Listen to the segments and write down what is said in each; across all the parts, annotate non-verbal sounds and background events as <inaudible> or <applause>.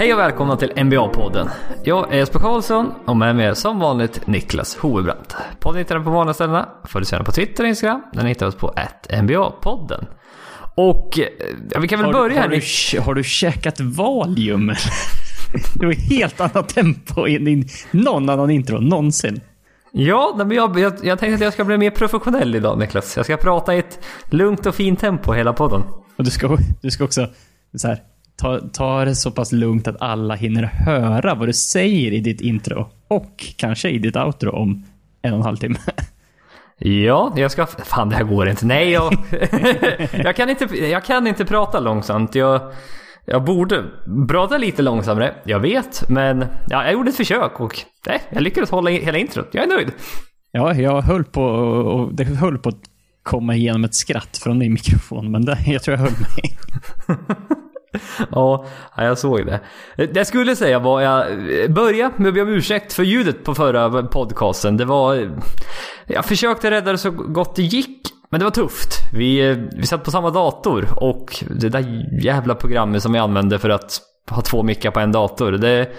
Hej och välkomna till NBA-podden. Jag är Jesper Karlsson och med mig är som vanligt Niklas Hovebrant. Podden hittar du på vanliga ställena. Följ oss gärna på Twitter och Instagram. Den hittar oss på NBA-podden. Och eh, ja, vi kan väl Har, börja har, här. du, har du käkat Valium? <laughs> Det var helt annat tempo din, någon annan intro någonsin. Ja, men jag, jag, jag tänkte att jag ska bli mer professionell idag Niklas. Jag ska prata i ett lugnt och fint tempo hela podden. Och du ska, du ska också så här, ta, ta det så pass lugnt att alla hinner höra vad du säger i ditt intro. Och kanske i ditt outro om en och en halv timme. Ja, jag ska... Fan, det här går inte. Nej, jag... <laughs> jag, kan, inte, jag kan inte prata långsamt. Jag, jag borde prata lite långsammare. Jag vet, men ja, jag gjorde ett försök och nej, jag lyckades hålla hela introt. Jag är nöjd. Ja, jag höll på och det höll på att komma igenom ett skratt från din mikrofon, men det, jag tror jag höll mig. <laughs> <laughs> Ja, jag såg det. Det jag skulle säga var jag börja med att be om ursäkt för ljudet på förra podcasten. Det var... Jag försökte rädda det så gott det gick. Men det var tufft. Vi, vi satt på samma dator och det där jävla programmet som vi använde för att ha två mickar på en dator. Det,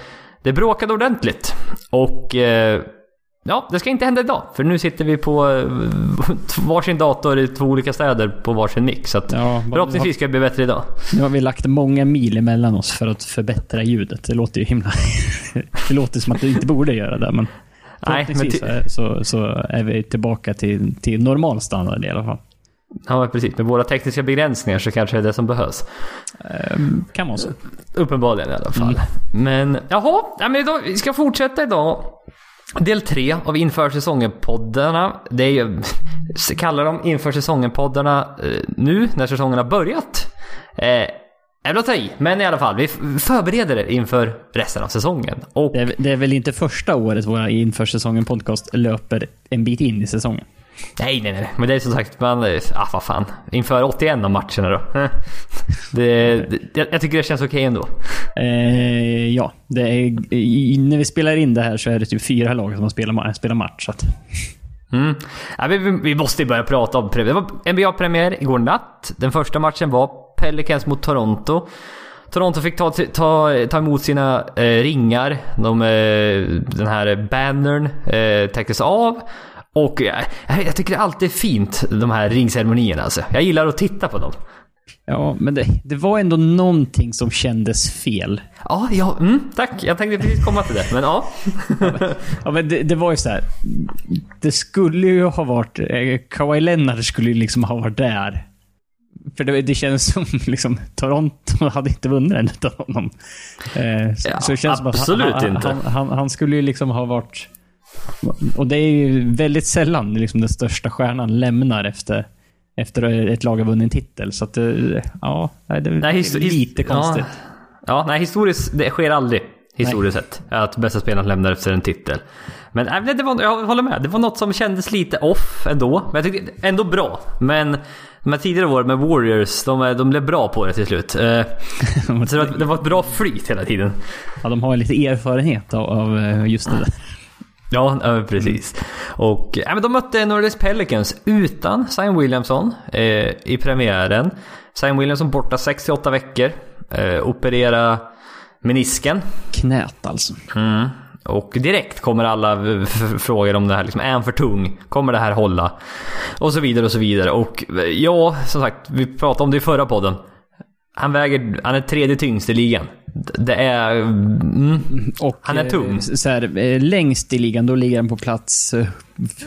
det bråkade ordentligt. Och eh, ja, det ska inte hända idag. För nu sitter vi på eh, <laughs> varsin dator i två olika städer på varsin mick. Så att Ja, förhoppningsvis ska det bli bättre idag. Nu har vi lagt många mil emellan oss för att förbättra ljudet. Det låter ju himla... <laughs> Det låter som att du inte borde göra det, men... Nej, men så, så är vi tillbaka till, till normal standard i alla fall. Ja, precis. Med våra tekniska begränsningar så kanske det är det som behövs. Ehm, kan vara så. Uppenbarligen i alla fall. Men jaha, ja, men idag, vi ska fortsätta idag. Del tre av Inför säsongen-poddarna. Det är ju, <laughs> kallar de Inför säsongen-poddarna eh, nu när säsongen har börjat. Eh, är att ta i, men i alla fall. Vi förbereder er inför resten av säsongen. Och Det är, det är väl inte första året våra inför säsongen podcast löper en bit in i säsongen. Nej, nej, nej. Men det är som sagt, man... eh, Ah, vad fan. Inför 81 av matcherna då. <laughs> Det, det, jag tycker det känns okej ändå. Eh, ja, är, i, när vi spelar in det här så är det typ fyra lag som ma- spelat match. Så att, Mm. Ja, vi- vi måste ju börja prata om premiär. Det var NBA-premiär igår natt. Den första matchen var Pelicans mot Toronto. Toronto fick ta, ta, ta emot sina eh, ringar. De, eh, den här bannern eh, täcktes av. Och eh, jag tycker det alltid är fint, de här ringceremonierna. Alltså. Jag gillar att titta på dem. ja, men det, det var ändå någonting som kändes fel. Ja, ja mm, tack. Jag tänkte precis komma till det. Men ja. <laughs> Ja, men det, det var ju så här. Det skulle ju ha varit... Eh, Kawhi Leonard skulle ju liksom ha varit där. För det, det känns som <laughs> liksom Toronto hade inte vunnit den utan honom. Eh, så, Ja, så det känns som att absolut han, inte. Han, han, han skulle ju liksom ha varit... Och det är ju väldigt sällan liksom den största stjärnan lämnar efter, efter ett lag har vunnit en titel. Så att det, ja, det är Nej, lite konstigt. Ja, ja, nej, historiskt, det sker aldrig. Historiskt sett. Att bästa spelaren lämnar efter en titel. Men nej, det var, jag håller med. Det var något som kändes lite off ändå. Men jag tyckte ändå bra. Men de här tidigare åren med Warriors, de, de blev bra på det till slut. Eh, <laughs> Så det var, det var ett bra flyt hela tiden. Ja, de har lite erfarenhet av, av eh, just det där. Ja, precis. Och ja, men de mötte Norris Pelicans utan Zion Williamson eh, i premiären. Zion Williamson borta 68 veckor. Eh, operera menisken. Knät alltså. Mm. Och direkt kommer alla frågor om det här. Liksom, är han för tung? Kommer det här hålla? Och så vidare och så vidare. Och eh, ja, som sagt, vi pratade om det i förra podden. Han väger, han är tredje tyngst i ligan. Det är... Mm, Och, Han är tung. eh, Så här, eh, längst i ligan, då ligger han på plats eh,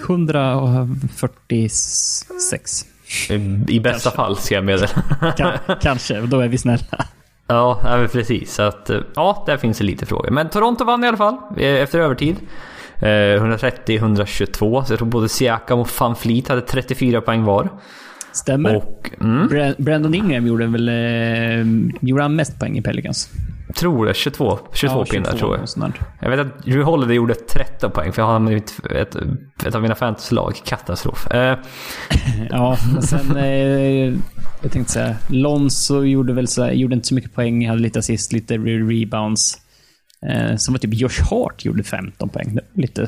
146. I bästa fall ska jag meddela. <laughs> Kan, kanske, då är vi snälla. Ja, men precis. Så att, eh, ja, där finns det lite frågor. Men Toronto vann i alla fall eh, efter övertid. Eh, 130-122. Så jag tror både Siakam och Van Fleet hade 34 poäng var. Stämmer. Och, mm, Bra- Brandon Ingram gjorde väl... Eh, gjorde han mest poäng i Pelicans? tror det. 22, 22 Ja, pinnar 22 tror jag. Jag vet att Drew Holiday gjorde 13 poäng för jag har mitt, ett, ett av mina fantasylag. Katastrof. Eh, <laughs> Ja, men sen... Eh, jag tänkte säga, Lonzo gjorde väl så gjorde inte så mycket poäng, hade lite assist, lite re- rebounds. Eh, som var typ Josh Hart gjorde 15 poäng. Lite...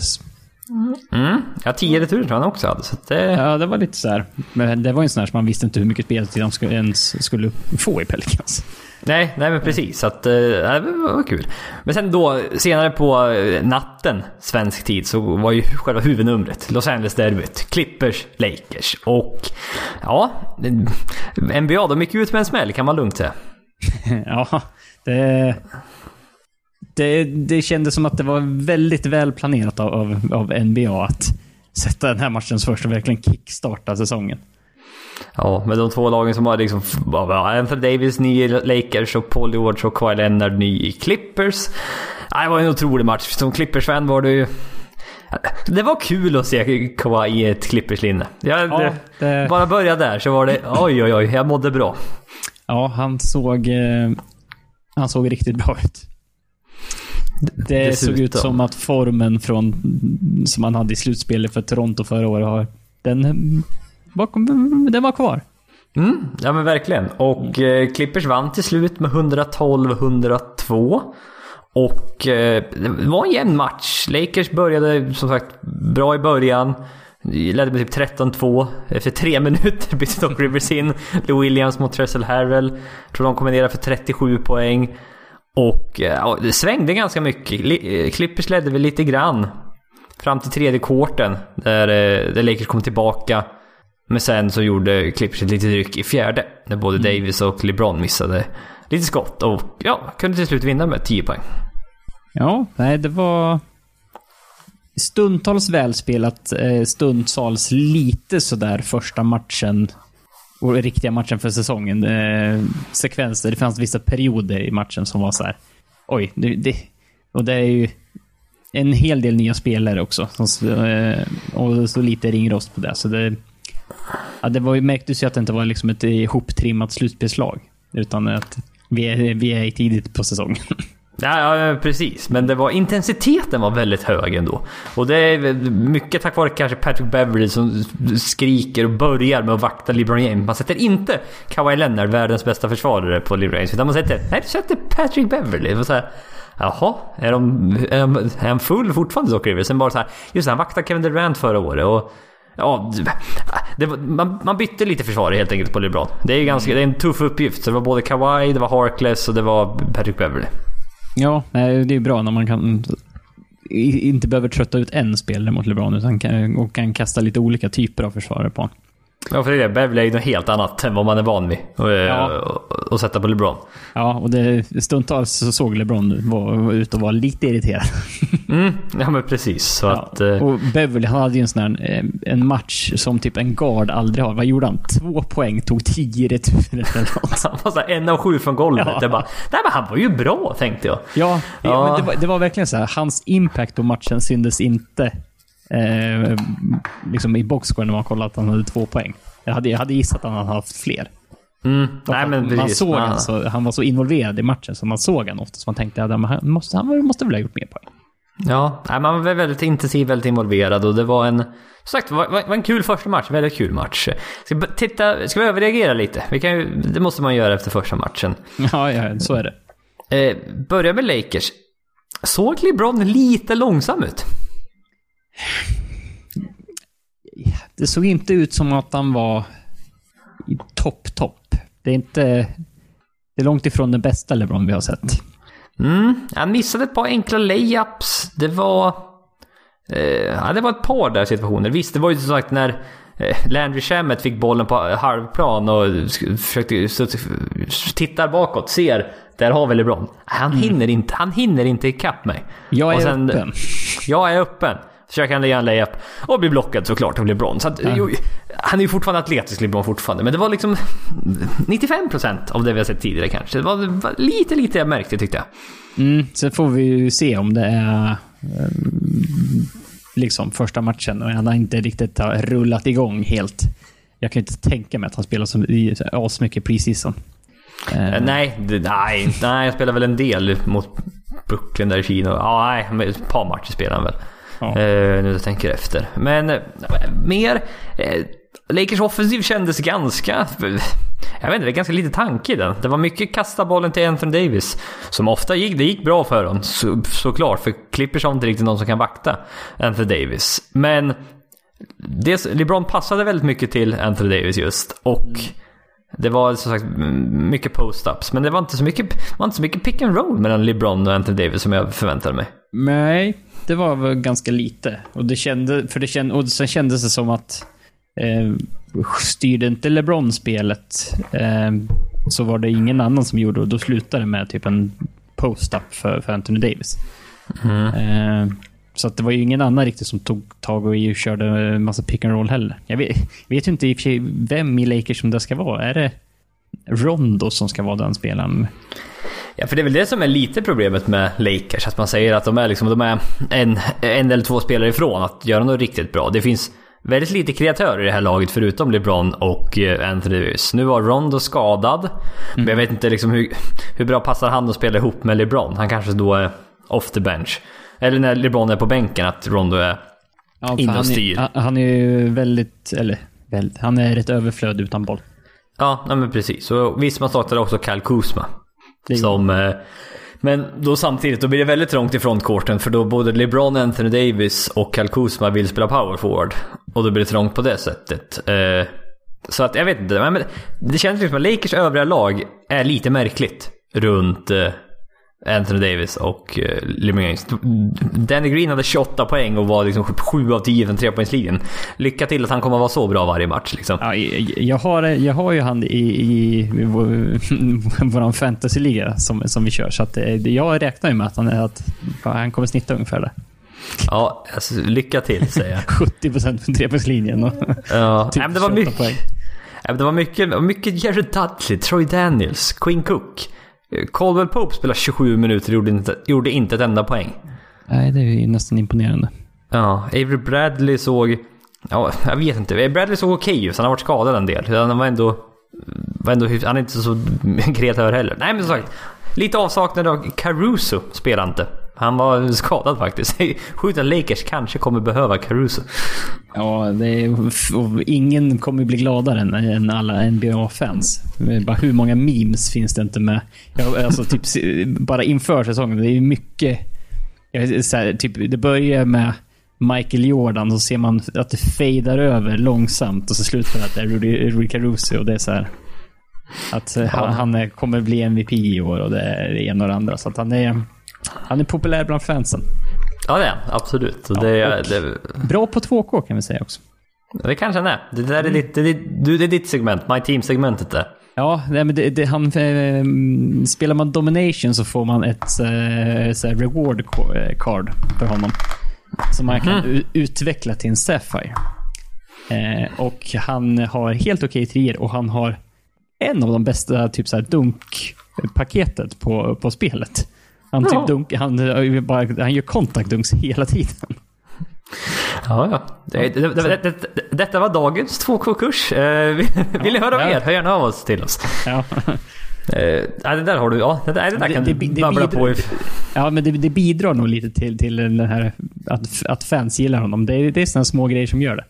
mm, ja, 10 returer tror jag han också hade. Så det, Ja, det var lite så här. Men det var ju en sån här som man visste inte hur mycket speltid de skulle, ens skulle få i Pelicans. Nej, nej men precis. Så att, eh, det var kul. Men sen då, senare på eh, natten, svensk tid, så var ju själva huvudnumret Los Angeles-derbyt. Clippers, Lakers. Och ja, NBA, de gick ut med en smäll kan man lugnt säga. ja, det, det, det kändes som att det var väldigt väl planerat av, av, av NBA att sätta den här matchen först och verkligen kickstarta säsongen. Ja, med de två lagen som har liksom... Anthony Davis ny i Lakers och Paul George och Kawhi Leonard ny i Clippers. Det var en otrolig match. Som Clippers-fan var det ju... Det var kul att se Kawhi i ett Clippers-linne. Ja, det... Bara börja där så var det oj oj oj, jag mådde bra. Ja, han såg... Eh, han såg riktigt bra ut. Det Dessutom. såg ut som att formen från, som han hade i slutspelet för Toronto förra året, den bakom, den var kvar. Mm, ja men verkligen. Och eh, Clippers vann till slut med 112-102. Och eh, det var en jämn match. Lakers började som sagt bra i början. Ledde med typ 13-2. Efter tre <laughs> minuter bytte Doc Rivers in. Lou Williams mot Tressel Harrell. Jag tror de kombinerade för 37 poäng. Och eh, ja, det svängde ganska mycket. Eh, Clippers ledde väl lite grann. Fram till tredje korten. Där, eh, där Lakers kom tillbaka. Men sen så gjorde Clippers ett litet ryck i fjärde. När både mm. Davis och LeBron missade lite skott. Och ja, kunde till slut vinna med 10 poäng. Ja, nej det var stundtals välspelat. Stundtals lite sådär första matchen. Och riktiga matchen för säsongen. Eh, sekvenser. Det fanns vissa perioder i matchen som var så här. Oj, det, det, och det är ju en hel del nya spelare också. Eh, och så lite ringrost på det. Så det Ja, det var ju, märktes ju att det inte var liksom ett ihoptrimmat slutspelslag. Utan att vi är, vi är tidigt på säsongen. <laughs> Ja, ja, precis. Men det var, intensiteten var väldigt hög ändå. Och det är mycket tack vare kanske Patrick Beverly som skriker och börjar med att vakta LeBron James. Man sätter inte Kawhi Leonard, världens bästa försvarare, på LeBron James. Utan man sätter, nej, du sätter Patrick Beverly. Och så här, Jaha, är, de, är, han full fortfarande Doc Rivers? Sen bara så här, just det, han vaktade Kevin Durant förra året. Och Ja, det, man, man bytte lite försvar helt enkelt på LeBron. Det är, ganska, det är en tuff uppgift. Så det var både Kawhi, det var Harkless och det var Patrick Beverly. Ja, det är bra när man kan inte behöver trötta ut en spelare mot LeBron utan kan, och kan kasta lite olika typer av försvarare på honom. Ja, för det är Beverly är ju något helt annat än vad man är van vid att ja. sätta på LeBron. Ja, och det, stundtals så såg LeBron var, ut att vara lite irriterad. <laughs> Mm, ja, men precis. Så ja, att, eh, och Beverly han hade ju en sån här, eh, en match som typ en guard aldrig har. Vad gjorde han? Två poäng, tog tio returer eller något. <laughs> han var såhär en av sju från golvet. Ja. Jag bara, nej men han var ju bra tänkte jag. Ja, ja. Men det, var, det var verkligen så här, hans impact på matchen syntes inte eh, liksom i boxscore när man kollade att han hade två poäng. Jag hade, jag hade gissat att han hade haft fler. Mm. Nej, men man såg han, så, han var så involverad i matchen så man såg han ofta. Så man tänkte att han måste, han måste väl ha gjort mer poäng. Ja, nej, man var väldigt intensiv, väldigt involverad och det var en... Som sagt, var, var en kul första match. Väldigt kul match. Ska, titta, ska vi överreagera lite? Vi kan ju, det måste man göra efter första matchen. <laughs> Ja, ja så är det. Eh, börja med Lakers. Såg LeBron lite långsam ut? Det såg inte ut som att han var i topp, topp. Det är inte... Det är långt ifrån den bästa LeBron vi har sett. Mm, han missade ett par enkla layups. Det var... Eh, ja, det var ett par där situationer. Visst, det var ju som sagt när eh, Landry Shamet fick bollen på halvplan och försökte titta bakåt, ser där har vi LeBron. Han mm. hinner inte, han hinner inte ikapp mig. Jag är sen, öppen. Jag är öppen. Försöker han lägga en layup och blir blockad såklart av LeBron. Så att, ja. han är ju fortfarande atletisk LeBron fortfarande. Men det var liksom 95% av det vi har sett tidigare kanske. Det var, det var lite, lite jag märkte tyckte jag. Mm, sen får vi ju se om det är eh, liksom första matchen och han har inte riktigt har rullat igång helt. Jag kan inte tänka mig att han spelar så, asmycket preseason. Uh, nej, nej, nej, jag spelar väl en del mot Brooklyn där i Kina. Ja, nej, ett par matcher spelar han väl. Ja. Uh, nu jag tänker efter. Men uh, mer... Lakers offensiv kändes ganska... Jag vet inte, det är ganska lite tanke i den. Det var mycket kasta bollen till Anthony Davis. Som ofta gick, det gick bra för honom så, såklart. För Clippers har inte riktigt någon som kan vakta Anthony Davis. Men det, LeBron passade väldigt mycket till Anthony Davis just. Och Det var som sagt mycket post-ups, men det var inte så mycket, var inte så mycket pick and roll mellan LeBron och Anthony Davis som jag förväntade mig. Nej, det var väl ganska lite. Och, det kände, för det kände, och sen kändes det som att eh, styrde inte LeBron spelet eh, så var det ingen annan som gjorde och då slutade det med typ en post-up för, för Anthony Davis. Mm. Eh, så att det var ju ingen annan riktigt som tog tag och körde en massa pick and roll heller. Jag vet, vet ju inte i och för sig vem i Lakers som det ska vara. Är det Rondo som ska vara den spelaren? Ja, för det är väl det som är lite problemet med Lakers. Att man säger att de är, liksom, de är en, en eller två spelare ifrån att göra något riktigt bra. Det finns väldigt lite kreatörer i det här laget förutom LeBron och eh, Anthony Davis. Nu var Rondo skadad. Mm. Men jag vet inte liksom hur, hur bra passar han att spela ihop med LeBron? Han kanske då är off the bench. Eller när LeBron är på bänken, att Rondo är ja, inne och styr. Han är, han är ju väldigt, eller väldigt, han är ett överflöd utan boll. Ja, men precis. Och visst, man startade också Kyle Kuzma. Som... Eh, men då samtidigt, då blir det väldigt trångt i frontkorten för då både LeBron, Anthony Davis och Kyle Kuzma vill spela power forward. Och då blir det trångt på det sättet. Eh, så att jag vet inte, men det känns liksom att Lakers övriga lag är lite märkligt runt eh, Anthony Davis och uh, LeBron James. Danny Green hade 28 poäng och var liksom 7 av 10 från trepoängslinjen. Lycka till att han kommer att vara så bra varje match. Liksom. Ja, jag, har, jag har ju han i, i, i vår <laughs> fantasyliga som, som vi kör. Så att, eh, jag räknar ju med att han, att han kommer snitta ungefär där. Ja, alltså, lycka till säger jag. <laughs> 70% från trepoängslinjen och <laughs> ja. typ Nej, det var mycket, poäng. Det var mycket, mycket Jerry Dudley, Troy Daniels, Quinn Cook. Caldwell Pope spelade 27 minuter och gjorde inte, gjorde inte ett enda poäng. Nej, det är ju nästan imponerande. Ja, Avery Bradley såg... Ja, jag vet inte. Bradley såg okej okay ut, han har varit skadad en del. Han var ändå... Var ändå han är inte så <laughs> kreatör heller. Nej, men som sagt. Lite avsaknad av Caruso spelar inte. Han var skadad faktiskt. <laughs> Sjukt att Lakers kanske kommer behöva Caruso. Ja, det är, ingen kommer bli gladare än, än alla NBA-fans. Bara hur många memes finns det inte med? Jag, alltså, typ, bara inför säsongen. Det är mycket... Här, typ, det börjar med Michael Jordan, så ser man att det fejdar över långsamt och så slutar det att det är Rudy, Rudy Caruso. Och det är så här, Att ja. han, han kommer bli MVP i år och det är det ena och det andra. Så att han är... Han är populär bland fansen. Ja, det är absolut. Ja, det, det, bra på 2K kan vi säga också. Det kanske han är. Det där är, ditt, det, är, det är ditt segment, My Team-segmentet där. Ja, men det, det, han, eh, spelar man Domination så får man ett eh, så reward card för honom. Som man kan mm. utveckla till en Sapphire. Eh, och han har helt okej okay trier och han har en av de bästa typ så här dunk-paketet på, på spelet. Han, typ ja. dunk, han, bara, han gör kontaktdunks hela tiden. Ja, ja. Det, det, det, detta var dagens 2K-kurs. Eh, vill, vill ni höra mer? Hör gärna av oss till oss. Ja. Eh, det där har du, ja. Det där, det där kan det, du babbla på. Ja, men det, det, bidrar nog lite till, till den här att, att fans gillar honom. Det, det är sådana små grejer som gör det.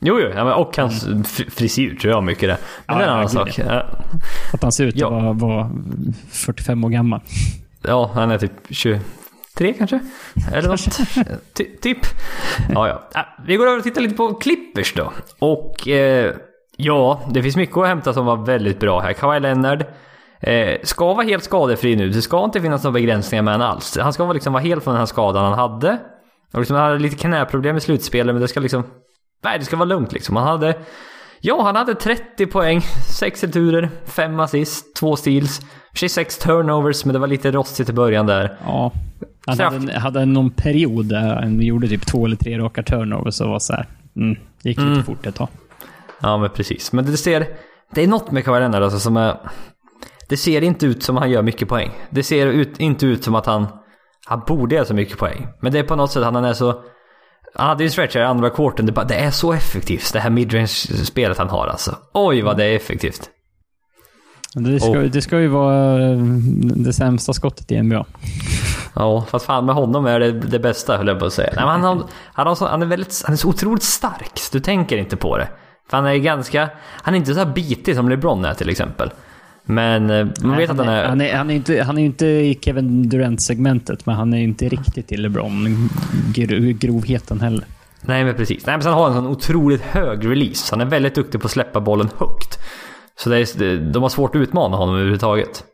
Jo, jo. och hans mm. frisyr tror jag mycket det. Men ja, det är en annan sak. Ja. Att han ser ut att ja. vara, vara 45 år gammal. Ja, han är typ 23 kanske? Eller något. <laughs> Ty typ. Ja, ja. Vi går över och tittar lite på Clippers då. Och eh, ja, det finns mycket att hämta som var väldigt bra här. Kawhi Leonard eh, ska vara helt skadefri nu. Det ska inte finnas några begränsningar med honom alls. Han ska liksom vara helt från den här skadan han hade. Och liksom, han hade lite knäproblem i slutspelet, men det ska liksom... Nej, det ska vara lugnt liksom. Han hade... Ja, han hade 30 poäng, <laughs> 6 returer, 5 assist, 2 steals. 26 turnovers, men det var lite rostigt i början där. Ja. Han hade, hade någon period där han gjorde typ två eller tre raka turnovers och var så här. Mm, gick lite mm. fort ett tag. Ja, men precis. Men det ser... Det är något med Kawhi Leonard alltså som är... Det ser inte ut som att han gör mycket poäng. Det ser ut, inte ut som att han... Han borde göra så mycket poäng. Men det är på något sätt att han är så... Han hade ju en stretch i andra kvarten. Det, det är så effektivt, det här midrange-spelet han har alltså. Oj vad det är effektivt. Det ska, det ska ju vara eh, det sämsta skottet i NBA. Ja, fast fan med honom är det det bästa höll jag på att säga. Nej, han, har, han, har så, han, är väldigt, han är så otroligt stark, så du tänker inte på det. För han är ganska, han är inte så här bitig som LeBron är till exempel. Men eh, man vet han att han är... Han är, han är, inte, han är inte i Kevin Durant-segmentet, men han är inte riktigt i LeBron grovheten heller. Nej, men precis. Nej, men sen har han en sån otroligt hög release. Han är väldigt duktig på att släppa bollen högt. Så det är, de har svårt att utmana honom överhuvudtaget.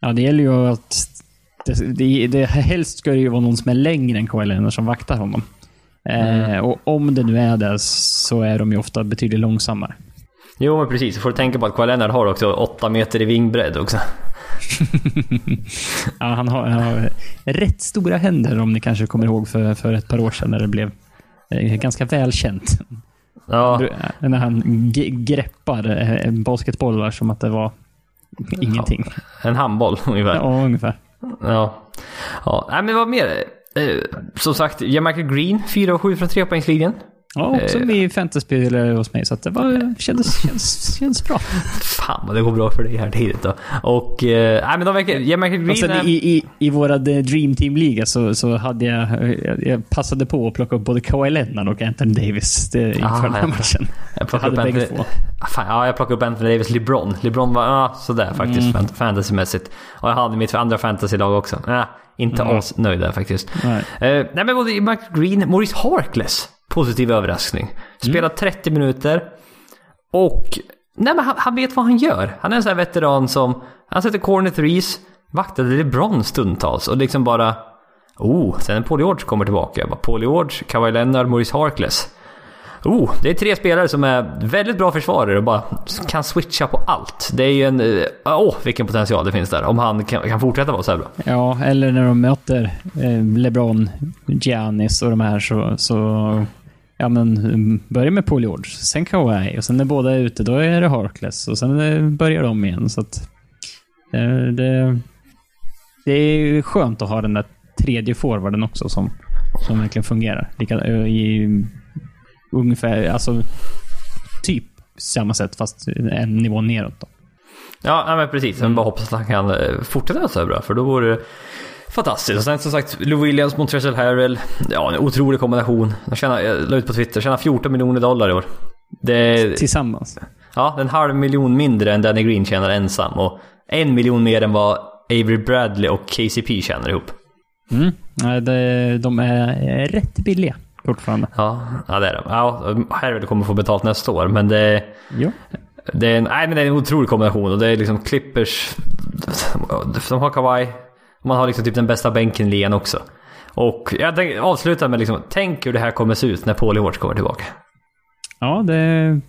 Ja, det gäller ju att... Det, det, det, helst ska det ju vara någon som är längre än Kawhi Leonard som vaktar honom. Eh, och om det nu är det så är de ju ofta betydligt långsammare. Jo, men precis. får du tänka på att Kawhi Leonard har också 8 meter i vingbredd också. <laughs> ja, han har, han har, rätt stora händer om ni kanske kommer ihåg för, för ett par år sedan när det blev eh, ganska välkänt. Ja. När han greppar en basketboll som att det var ingenting. Ja, en handboll <laughs> ungefär. Ja, ungefär. Ja. ja. Nej, men vad mer? Eh, som sagt, Jamarcus Green, 4 och 7 från trepoängslinjen. Ja, också eh, med fantasyspelare hos mig, så det var, kändes, kändes, kändes bra. Fan vad det går bra för dig här tidigt då. Och, eh, nej men de verkar... Jamarcus Green... Och sen i, i, i våra Dream Team-liga så, så hade jag, jag... Jag passade på att plocka upp både Kawhi Leonard och Anthony Davis det, inför den här matchen. Jag, jag hade bägge två. Ah, fan, ja, jag plockade upp Anthony Davis LeBron. LeBron var ah, sådär faktiskt, mm. fantasymässigt. Och jag hade mitt andra fantasylag också. Ah, inte mm. asnöjd där faktiskt. Nej. Uh, nej men både Mark Green, Maurice Harkless positiv överraskning. Spelar 30 mm. minuter. Och nej, men han, han, vet vad han gör. Han är en sån här veteran som... Han sätter corner threes, vaktade LeBron stundtals och liksom bara... Oh, sen när Paul George kommer tillbaka. Paul George, Kawhi Leonard, Maurice Harkless. Oh, det är tre spelare som är väldigt bra försvarare och bara kan switcha på allt. Det är ju en... Eh, åh, oh, vilken potential det finns där. Om han kan, kan fortsätta vara så här bra. Ja, eller när de möter eh, LeBron, Giannis och de här så, så ja men mm, börja med Paul George, sen Kawhi och sen när båda är ute då är det Harkless och sen eh, börjar de igen. Så att, eh, det, det är skönt att ha den där tredje forwarden också som, som verkligen fungerar. Lika, eh, i ungefär, alltså typ samma sätt fast en nivå neråt. Då. Ja, men precis. Men bara hoppas att han kan fortsätta så här bra för då vore det fantastiskt. Och sen som sagt, Lou Williams mot Tressel Harrell. Ja, en otrolig kombination. De tjänar, jag la ut på Twitter, tjänar 14 miljoner dollar i år. Det, Tillsammans? Ja, en halv miljon mindre än Danny Green tjänar ensam. Och en miljon mer än vad Avery Bradley och KCP tjänar ihop. Mm. Det, de är rätt billiga fortfarande. Ja, ja det är de. Ja, Harrell kommer få betalt nästa år, men det... Jo. Det är, en, nej, men det är en otrolig kombination och det är liksom Clippers... De har Kawhi, man har liksom typ den bästa bänken i ligan också. Och jag tänkte avsluta med liksom, tänk hur det här kommer se ut när Paul George kommer tillbaka. Ja, det,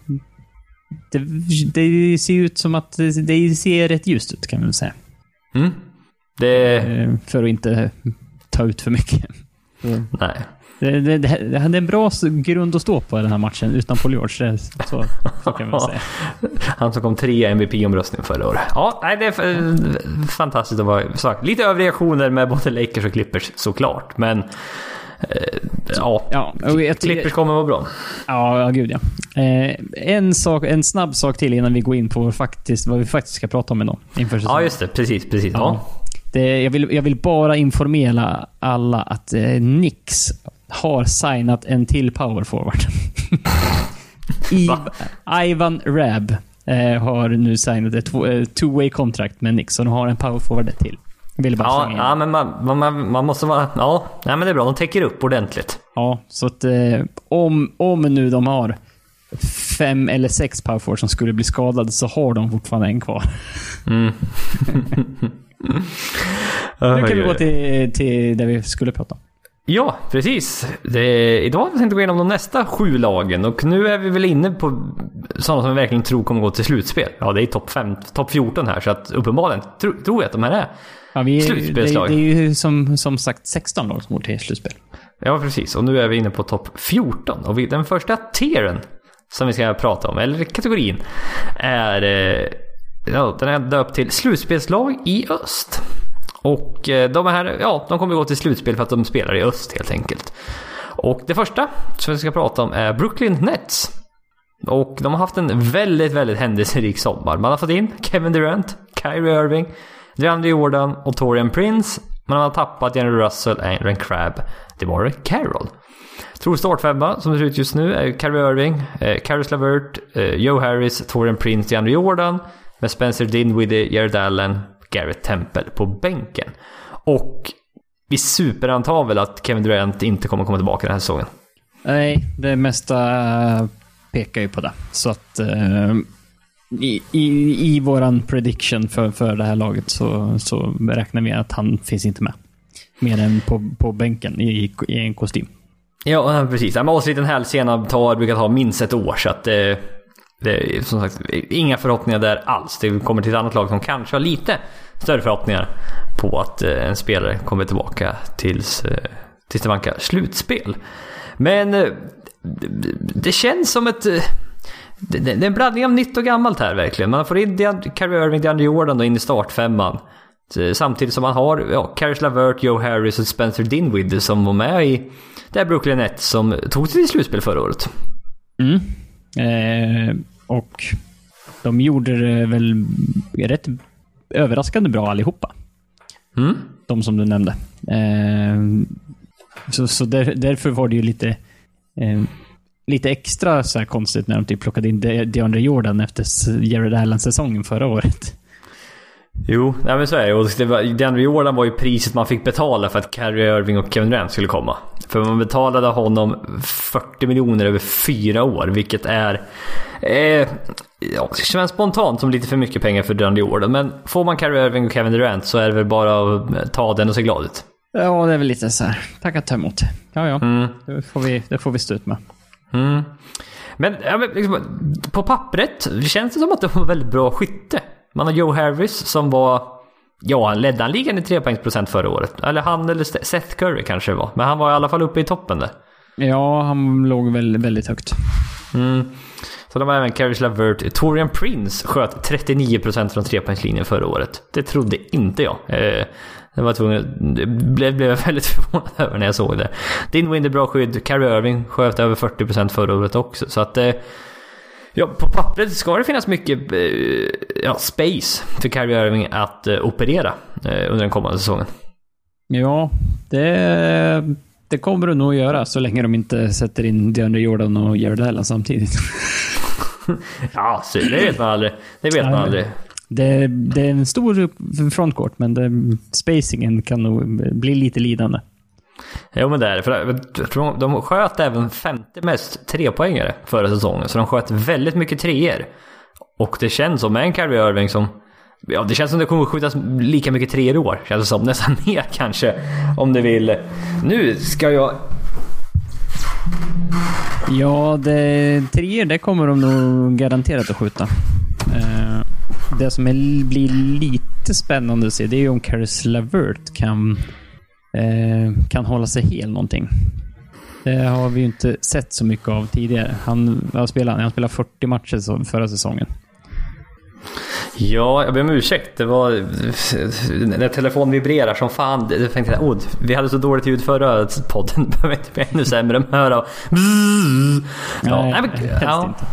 det, det ser ut som att det ser rätt ljust ut kan man säga. Mm. Det... Eh, för att inte ta ut för mycket. Mm. Nej. Det, det, det, hade en bra grund att stå på i den här matchen utan Paul George. Så, så kan man säga. <laughs> Han som kom trea i MVP-omröstningen förra året. Ja, nej, det är fantastiskt att vara sagt. Lite överreaktioner med både Lakers och Clippers såklart, men eh, ja, ja Clippers kommer vara bra. Ja, ja gud ja. Eh, en, sak, en snabb sak till innan vi går in på faktiskt, vad vi faktiskt ska prata om idag. Inför ja, just det. Precis, precis. Ja. ja. Det, jag, vill, jag vill bara informera alla att eh, Nix har signat en till power forward. <laughs> Ivan Rab eh, har nu signat ett eh, two-way contract med Nix, så de har en power forward till. Vill bara ja, ja, men man, man, man, måste vara... Ja, nej, men det är bra. De täcker upp ordentligt. Ja, så att eh, om, om nu de har fem eller sex power forwards som skulle bli skadade så har de fortfarande en kvar. Mm. <laughs> nu kan vi gå till, till det vi skulle prata om. Ja, precis. Det, idag tänkte vi gå igenom de nästa sju lagen och nu är vi väl inne på sådana som vi verkligen tror kommer gå till slutspel. Ja, det är topp top 14 här så att uppenbarligen tro, tror jag att de här är ja, vi slutspelslag. Det, det, är ju som, som sagt 16 lag som går till slutspel. Ja, precis. Och nu är vi inne på topp 14 och vi, den första tieren som vi ska prata om, eller kategorin, är eh, ja, den är döpt till slutspelslag i öst. Och eh, de här, ja, de kommer gå till slutspel för att de spelar i öst helt enkelt. Och det första som vi ska prata om är Brooklyn Nets. Och de har haft en väldigt, väldigt händelserik sommar. Man har fått in Kevin Durant, Kyrie Irving, DeAndre Jordan och Torian Prince. Man har tappat Jenny Russell, Aaron Crabb, DeMarie Carroll. Tror startfemma som det ser ut just nu är Kyrie Irving, eh, Caris eh, Joe Harris, Torian Prince, DeAndre Jordan med Spencer Dinwiddie, Jared Allen, Garrett Temple på bänken. Och vi superantar väl att Kevin Durant inte kommer komma tillbaka den här säsongen? Nej, det mesta pekar ju på det. Så att... Eh, I, i, I våran prediction för, för det här laget så, så räknar vi att han finns inte med. Mer än på, på bänken i, i en kostym. Ja, precis. Men Åsliten hälsena tar, brukar ta minst ett år så att det, det är som sagt inga förhoppningar där alls. Det kommer till ett annat lag som kanske har lite större förhoppningar på att eh, en spelare kommer tillbaka tills, eh, tills det vankar slutspel. Men eh, det känns som ett... Det är en blandning av nytt och gammalt här verkligen. Man får in Carrie Irving, DeAndre Jordan då in i startfemman. Samtidigt som man har ja, Caris Lavert, Joe Harris och Spencer Dinwiddie som var med i det här Brooklyn Nets som tog sig till slutspel förra året. Mm. Eh, och de gjorde det väl rätt överraskande bra allihopa. Mm. De som du nämnde. Eh, så så där, därför var det ju lite, eh, lite extra så konstigt när de typ plockade in De DeAndre Jordan efter Jared Allen-säsongen förra året. Jo, nej men så är det. Och det var, DeAndre Jordan var ju priset man fick betala för att Kyrie Irving och Kevin Durant skulle komma. För man betalade honom 40 miljoner över fyra år, vilket är... Eh, ja, det känns spontant som lite för mycket pengar för DeAndre Jordan. Men får man Kyrie Irving och Kevin Durant så är det väl bara att ta den och se glad ut. Ja, det är väl lite så här. Tacka ta emot. Ja, ja. Mm. Det, får vi, det får vi stå ut med. Mm. Men, ja, men liksom, på pappret känns det som att det var väldigt bra skytte. Man har Joe Harris som var... Ja, han ledde han ligan i trepoängsprocent förra året. Eller han eller Seth Curry kanske det var. Men han var i alla fall uppe i toppen där. Ja, han låg väldigt, väldigt högt. Mm. Så de har även Caris Lavert. Torian Prince sköt 39% från trepoängslinjen förra året. Det trodde inte jag. Eh, det var tvungen, det blev, blev jag väldigt <laughs> förvånad över när jag såg det. Dinwiddie bra skydd. Carrie Irving sköt över 40% förra året också. Så att... Eh, Ja, på pappret ska det finnas mycket eh, ja, space för Kyrie Irving att uh, operera uh, under den kommande säsongen. Ja, det, det kommer det nog göra så länge de inte sätter in DeAndre Jordan och Jared Allen samtidigt. <laughs> ja, så det vet man aldrig. Det vet man aldrig. Det, det, är en stor frontcourt, men det, spacingen kan nog bli lite lidande. Jo men det är det. För de sköt även femte mest trepoängare förra säsongen. Så de sköt väldigt mycket treor. Och det känns som med en Kyrie Irving som... Ja, det känns som det kommer skjutas lika mycket treor i år. Känns det som. <laughs> Nästan mer kanske. Om du vill. Nu ska jag... Ja, det, treor det kommer de nog garanterat att skjuta. Eh, det som är, blir lite spännande att se det är ju om Caris Lavert kan eh, kan hålla sig hel någonting. Det har vi ju inte sett så mycket av tidigare. Han, han spelade, han spelade 40 matcher förra säsongen. Ja, jag ber om ursäkt. Det var... När telefonen vibrerar som fan. Det tänkte jag, oh, vi hade så dåligt ljud förra podden. <laughs> Behöver inte bli ännu sämre än höra. <laughs> Ja, nej, men, ja. inte.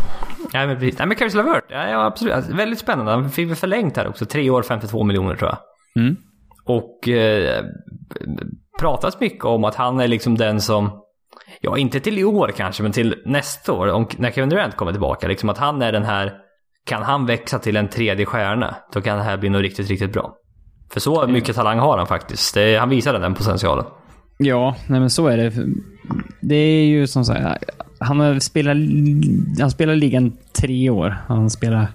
Nej men precis. Nej men Caris Lavert. Ja, ja absolut. Alltså, väldigt spännande. Han fick väl förlängt här också. Tre år, 52 miljoner tror jag. Mm. Och eh, pratas mycket om att han är liksom den som, ja inte till i år kanske, men till nästa år, om, när Kevin Durant kommer tillbaka. Liksom att han är den här, kan han växa till en tredje stjärna, då kan det här bli något riktigt, riktigt bra. För så mycket talang har han faktiskt. Det, han visade den potentialen. Ja, nej men så är det. Det är ju som sagt, han spelar, han spelar ligan tre år. Han spelar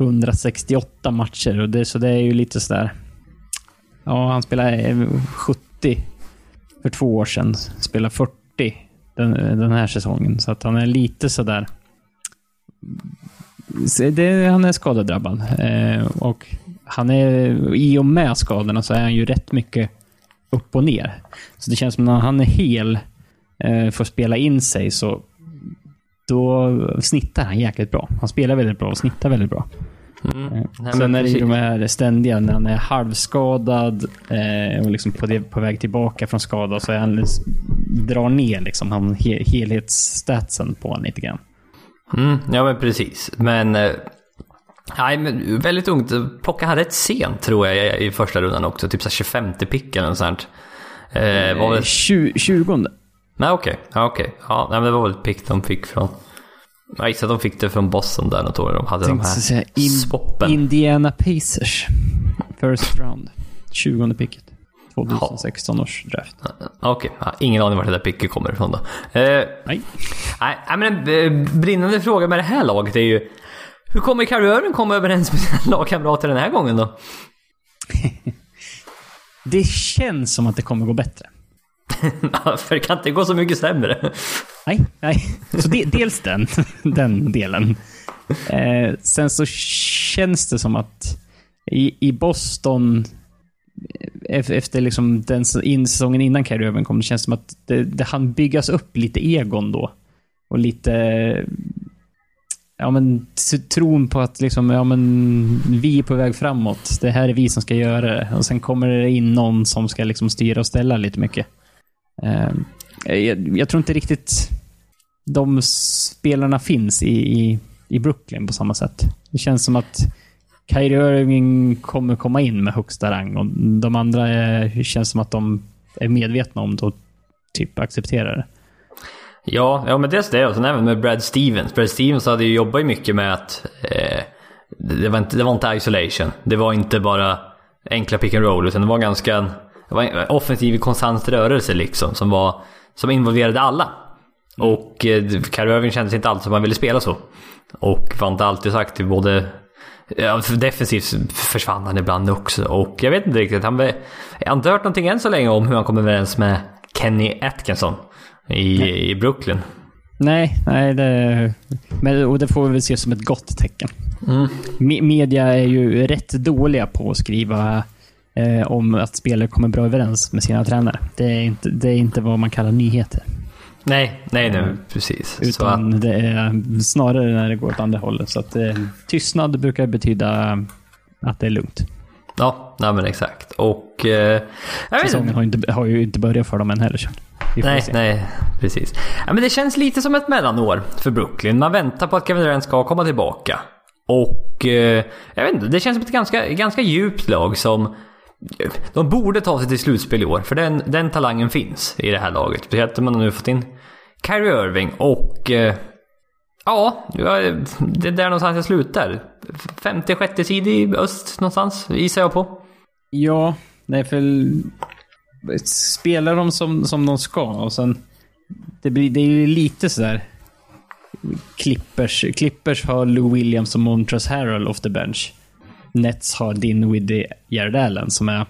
168 matcher och det, så det är ju lite sådär. Ja, han spelade eh, 70 för två år sedan. Spelar 40 den, den här säsongen. Så att han är lite sådär... Det, han är skadedrabbad. Eh, och han är, I och med skadorna så är han ju rätt mycket upp och ner. Så det känns som när han är hel, eh, får spela in sig, så då snittar han jäkligt bra. Han spelar väldigt bra och snittar väldigt bra. Mm. Eh, Nej, Sen är det ju de här ständiga, när han är halvskadad eh, och liksom på, det, på väg tillbaka från skada så är han, drar ner liksom, han, he, helhetsstatsen på honom lite grann. Mm, ja men precis. Men, eh, nej, men väldigt ungt. Plockade han rätt sent tror jag i första rundan också. Typ så 25 pick eller något sånt. Eh, var väl... 20. Nej okej, okay. ja, okay. ja, men det var väl ett pick de fick från jag gissar att de fick det från Boston där något år. De hade de här säga, in, swoppen. Indiana Pacers. First round. 20 picket. 2016 års draft. Okej, okay. ingen aning vart det där picket kommer ifrån då. Eh, nej. Nej, men en eh, brinnande fråga med det här laget är ju Hur kommer Irving komma överens med <laughs> sina lagkamrater den här gången då? <laughs> Det känns som att det kommer gå bättre. <laughs> För det kan inte gå så mycket sämre. Nej, nej. Så de, dels den, <laughs> den delen. Eh, sen så känns det som att i, i Boston, eh, efter liksom den in, säsongen innan Carrie kom, det känns som att det, det hann byggas upp lite egon då. Och lite ja, men, tron på att liksom, ja, men, vi är på väg framåt. Det här är vi som ska göra det. Och sen kommer det in någon som ska liksom styra och ställa lite mycket. Eh, jag, jag, tror inte riktigt de spelarna finns i, i, i, Brooklyn på samma sätt. Det känns som att Kyrie Irving kommer komma in med högsta rang och de andra är, känns som att de är medvetna om det och typ accepterar det. Ja, ja men dels det och sen även med Brad Stevens. Brad Stevens hade ju jobbat mycket med att eh, det, var inte, det var inte isolation. Det var inte bara enkla pick and roll utan det var ganska det var en offensiv konstant rörelse liksom som var som involverade alla. Och eh, Kyrie Irving kändes inte alltid som han ville spela så. Och var inte alltid så aktiv både Ja, defensivt försvann han ibland också och jag vet inte riktigt. Han, jag har inte hört någonting än så länge om hur han kommer överens med Kenny Atkinson i, i Brooklyn. Nej, nej det, men, och det får vi väl se som ett gott tecken. Mm. Me media är ju rätt dåliga på att skriva eh, om att spelare kommer bra överens med sina tränare. Det är inte, det är inte vad man kallar nyheter. Nej, nej, nej precis. Utan att... det är snarare när det går åt andra hållet. Så att eh, tystnad brukar betyda att det är lugnt. Ja, nej men exakt. Och... Eh, Säsongen har, inte, har ju inte börjat för dem än heller. Nej, nej, precis. Ja, men det känns lite som ett mellanår för Brooklyn. Man väntar på att Kevin Durant ska komma tillbaka. Och eh, jag vet inte, det känns som ett ganska, ganska djupt lag som... De borde ta sig till slutspel i år, för den, den talangen finns i det här laget. Speciellt om man nu fått in Kyrie Irving och... Eh, ja, det är där någonstans jag slutar. Femte, sjätte sid i öst någonstans, gissar jag på. Ja, nej för spelar de som, som de ska och sen... Det, blir, det är ju lite sådär... Clippers, Clippers har Lou Williams och Montrezl Harrell off the bench. Nets har Dinwiddie Jared Allen som är...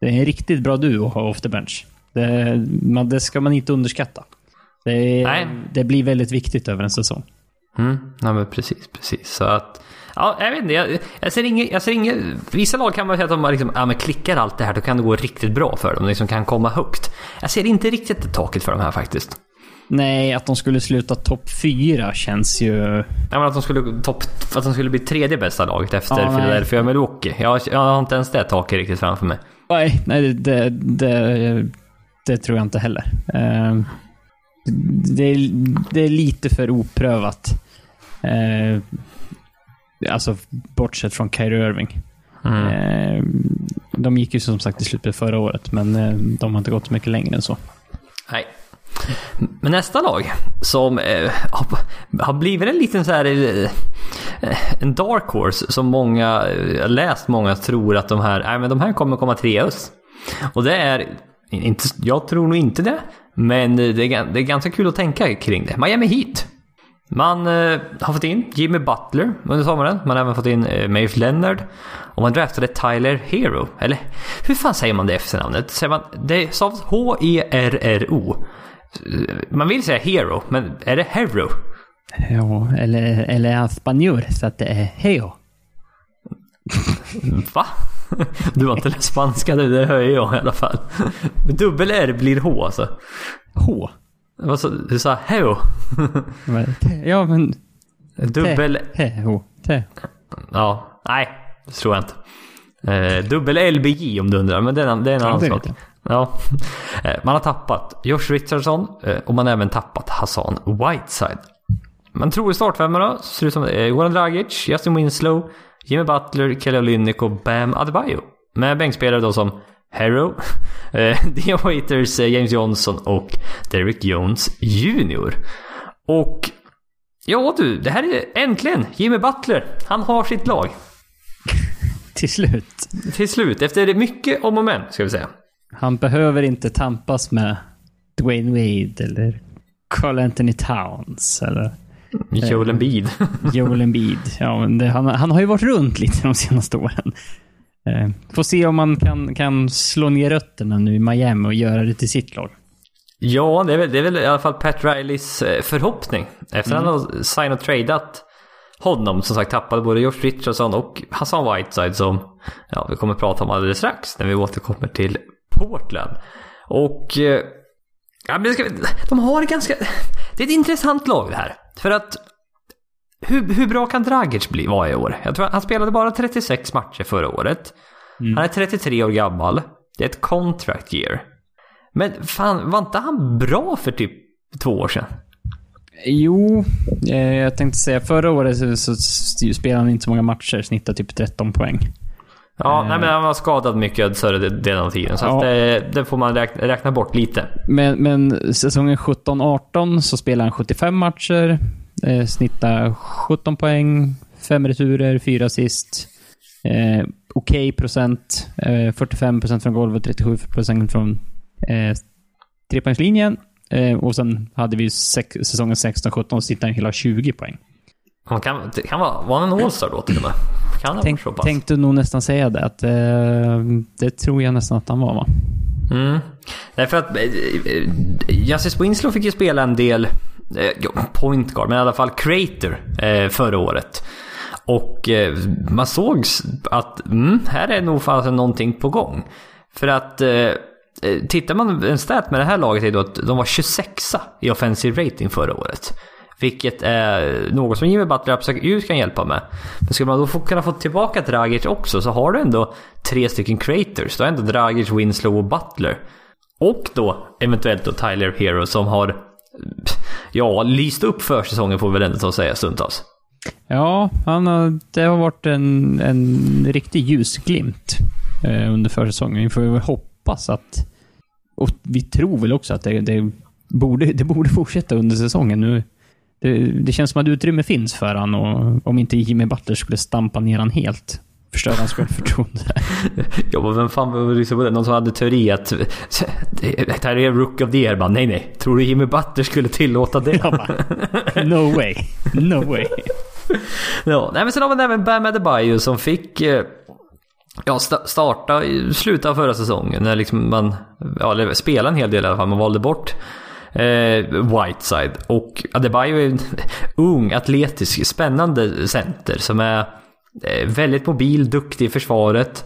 Det är en riktigt bra duo att ha off the bench. Det, man, det ska man inte underskatta. Det, det, blir väldigt viktigt över en säsong. Mm, ja, men precis, precis. Så att... Ja, jag vet inte. Jag, jag ser inget... Jag ser inget vissa lag kan man säga att de liksom, ja, men klickar allt det här, då kan det gå riktigt bra för dem. De liksom kan komma högt. Jag ser inte riktigt det taket för de här faktiskt. Nej, att de skulle sluta topp fyra känns ju... Ja, men att de skulle, top, att de skulle bli tredje bästa laget efter ja, Philadelphia och Milwaukee. Jag, jag har inte ens det taket riktigt framför mig. Nej, nej det, det, det tror jag inte heller. Uh, det, är, det är lite för oprövat. Uh, Alltså bortsett från Kyrie Irving. Mm. Eh, de gick ju som sagt i slutet förra året, men eh, de har inte gått så mycket längre än så. Nej. Men nästa lag som eh, har blivit en liten så här eh, en dark horse som många, jag har läst många tror att de här, nej men de här kommer komma tre öst. Och det är, inte, jag tror nog inte det, men det är, det är ganska kul att tänka kring det. Miami Heat. Man eh, har fått in Jimmy Butler under sommaren. Man har även fått in eh, Maeve Leonard. Och man draftade Tyler Hero. Eller hur fan säger man det efternamnet? Säger man, det stavas H-E-R-R-O. Man vill säga Hero, men är det Hero? Ja, eller, eller är han spanjor så att det är Heo. Va? Du har inte läst spanska du, det hör jag i alla fall. Dubbel R blir H alltså. H? Sa du? sa Heo? ja, men... Dubbel... Heo. Ja, nej. Det tror jag inte. Eh, dubbel LBJ om du undrar, men det är en, det är en ja, annan sak. Ja. Eh, man har tappat Josh Richardson eh, och man har även tappat Hassan Whiteside. Man tror i startfemmorna ser ut som Goran Dragic, Justin Winslow, Jimmy Butler, Kelly Olynyk och Bam Adebayo. Med bänkspelare då som Harrow, <laughs> eh, Dion Waiters, eh, James Johnson och Derek Jones Jr. Och ja du, det här är äntligen Jimmy Butler. Han har sitt lag. <laughs> Till slut. Till slut, efter mycket om och men, ska vi säga. Han behöver inte tampas med Dwayne Wade eller Carl Anthony Towns eller... Joel Embiid. Joel Embiid. Ja, det, han, han har ju varit runt lite de senaste åren. Eh, får se om man kan, kan slå ner rötterna nu i Miami och göra det till sitt lag. Ja, det är, väl, det är väl i alla fall Pat Rileys eh, förhoppning. Efter mm. han har signat och tradat honom, som sagt tappade både Josh Richardson och Hassan Whiteside som ja, vi kommer att prata om alldeles strax när vi återkommer till Portland. Och eh, ja, men ska, de har ganska... Det är ett intressant lag det här. För att hur, hur bra kan Dragic bli vara i år? Jag tror han spelade bara 36 matcher förra året. Mm. Han är 33 år gammal. Det är ett contract year. Men fan, var inte han bra för typ två år sedan? Jo, eh, jag tänkte säga förra året så, så spelade han inte så många matcher, snittade typ 13 poäng. Ja, eh. nej, men han var skadad mycket större delen av tiden. Så ja. det, det, får man räkna, räkna, bort lite. Men, men säsongen 17-18 så spelade han 75 matcher. Eh, snittade 17 poäng, 5 returer, 4 assist. Eh, Okej okay procent. Eh, 45 procent från golvet, 37 procent från eh, trepoängslinjen. Eh, och sen hade vi sex, säsongen 16-17 snittade han hela 20 poäng. Han kan, kan vara, var han en All-star då till och med? Kan Tänk, så pass? Tänkte nog nästan säga det. Att, eh, det tror jag nästan att han var va? Mm. Därför att eh, Justice Winslow fick ju spela en del eh, point guard, men i alla fall creator eh, förra året. Och eh, man såg att mm, här är nog fasen någonting på gång. För att eh, eh, tittar man en stat med det här laget är då att de var 26 i offensive rating förra året. Vilket är något som Jimmy Butler absolut kan hjälpa med. Men skulle man då få, kunna få tillbaka Dragic också så har du ändå tre stycken creators. Du har ändå Dragic, Winslow och Butler. Och då eventuellt då Tyler Hero som har ja, lyst upp försäsongen får vi väl ändå ta och säga stundtals. Ja, han har, det har varit en, en riktig ljusglimt eh, under försäsongen. Vi får väl hoppas att... Och vi tror väl också att det, det, borde, det borde fortsätta under säsongen. Nu det, det, känns som att utrymme finns för han och om inte Jimmy Butler skulle stampa ner han helt förstör hans självförtroende. <laughs> ja, men vem fan var liksom det? Någon som hade teori att det här är Rook of the Year. Bara, nej, nej. Tror du Jimmy Butler skulle tillåta det? bara, no way. No way. <laughs> ja, nej, men sen har vi även Bam Adebayo som fick eh, ja, starta i slutet av förra säsongen. När liksom man ja, spelade en hel del i alla fall. Man valde bort Whiteside. Och Adebayo är en ung, atletisk, spännande center som är eh, väldigt mobil, duktig i försvaret.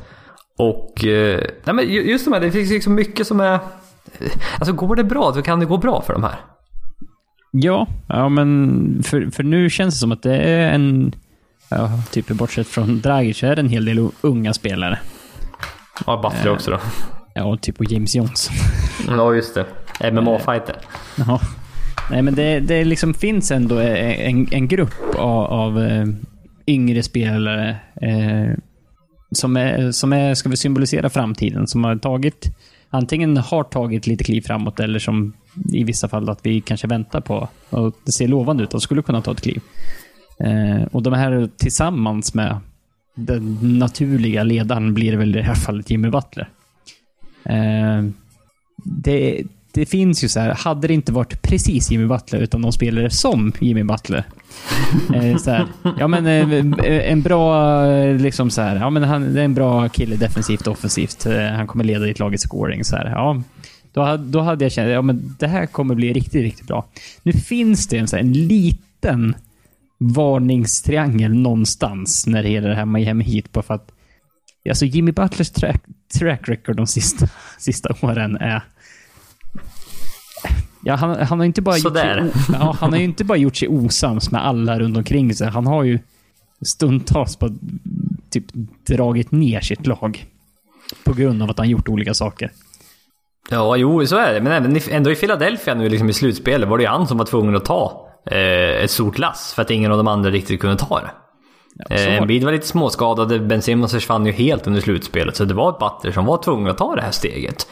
Och eh, nej men just de här, det finns liksom mycket som är... Alltså går det bra, då kan det gå bra för de här. Ja, ja men för, för nu känns det som att det är en... Ja, typ bortsett från Dragic är det en hel del unga spelare. Ja, Butler också då. Ja, typ och James Johnson. Ja, just det. MMA-fighter. Ja. Nej, men det, det liksom finns ändå en, en grupp av, av eh, yngre spelare eh, som, är, som är, ska vi symbolisera framtiden, som har tagit antingen har tagit lite kliv framåt eller som i vissa fall att vi kanske väntar på och det ser lovande ut och skulle kunna ta ett kliv. Eh, och de här tillsammans med den naturliga ledaren blir det väl i det här fallet Jimmy Butler. Eh, det, det finns ju så här, hade det inte varit precis Jimmy Butler, utan de spelare som Jimmy Butler. <laughs> eh, så här, ja men eh, en bra, liksom så här, ja men han är en bra kille defensivt och offensivt. Eh, han kommer leda ditt lag i scoring så här. Ja, då, då hade jag känt, ja men det här kommer bli riktigt, riktigt bra. Nu finns det en, så här, en liten varningstriangel någonstans när det gäller det här Miami Heat på för att Alltså Jimmy Butlers track, track record de sista, <laughs> sista åren är Ja, han, han, har inte bara gjort sig, ja, han har ju inte bara gjort sig osams med alla runt omkring sig. Han har ju stundtals på, typ dragit ner sitt lag. På grund av att han gjort olika saker. Ja, jo, så är det. Men även ändå i Philadelphia nu liksom i slutspelet var det ju han som var tvungen att ta eh, ett stort lass. För att ingen av de andra riktigt kunde ta det. Ja, eh, Embiid var lite småskadad. Ben Simmons försvann ju helt under slutspelet. Så det var ett Butler som var tvungen att ta det här steget.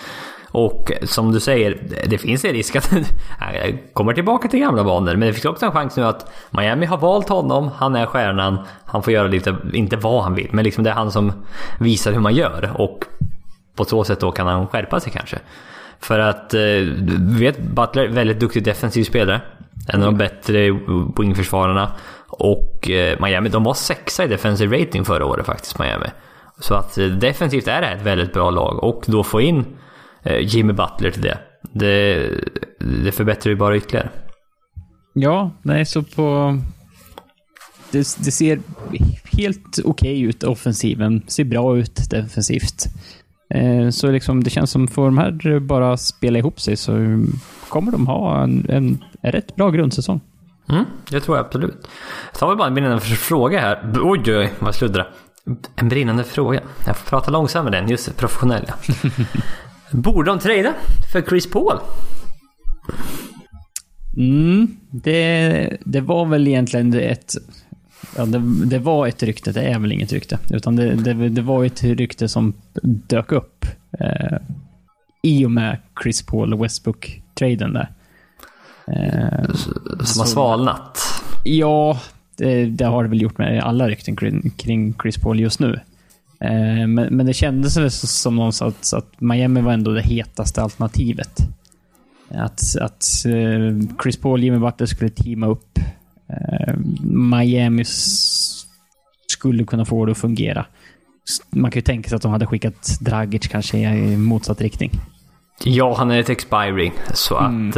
Och som du säger, det finns en risk att <laughs> han kommer tillbaka till gamla banor. Men det finns också en chans nu att Miami har valt honom, han är stjärnan, han får göra lite, inte vad han vill, men liksom det är han som visar hur man gör. Och på så sätt då kan han skärpa sig kanske. För att, eh, du vi vet Butler är väldigt duktig defensiv spelare. En av de bättre wingförsvararna. Och eh, Miami, de var sexa i defensive rating förra året faktiskt, Miami. Så att eh, defensivt är det ett väldigt bra lag. Och då få in Jimmy Butler till det. Det, det förbättrar ju bara ytterligare. Ja, nej, så på... Det, det ser helt okej okay ut, offensiven. Ser bra ut defensivt. Eh, så liksom, det känns som får de här bara spela ihop sig så kommer de ha en, en, en rätt bra grundsäsong. Mm, det tror jag absolut. Så har vi bara en brinnande fråga här. Oj, oj, vad sluddra. En brinnande fråga. Jag får prata långsammare än just professionell. <laughs> Borde de trada för Chris Paul? Mm, det, det var väl egentligen ett... Ja, det, det, var ett rykte, det är väl inget rykte. Utan det, det, det var ett rykte som dök upp eh, i och med Chris Paul och Westbrook-traden där. Eh, som har svalnat? Ja, det, det, har det väl gjort med alla rykten kring, kring Chris Paul just nu. Eh, men, men, det kändes väl som någonstans att Miami var ändå det hetaste alternativet. Att, att eh, Chris Paul och Jimmy Butler skulle teama upp. Eh, Miami skulle kunna få det att fungera. Man kan ju tänka sig att de hade skickat Dragic kanske i motsatt riktning. Ja, han är ett expiring. Så mm. att...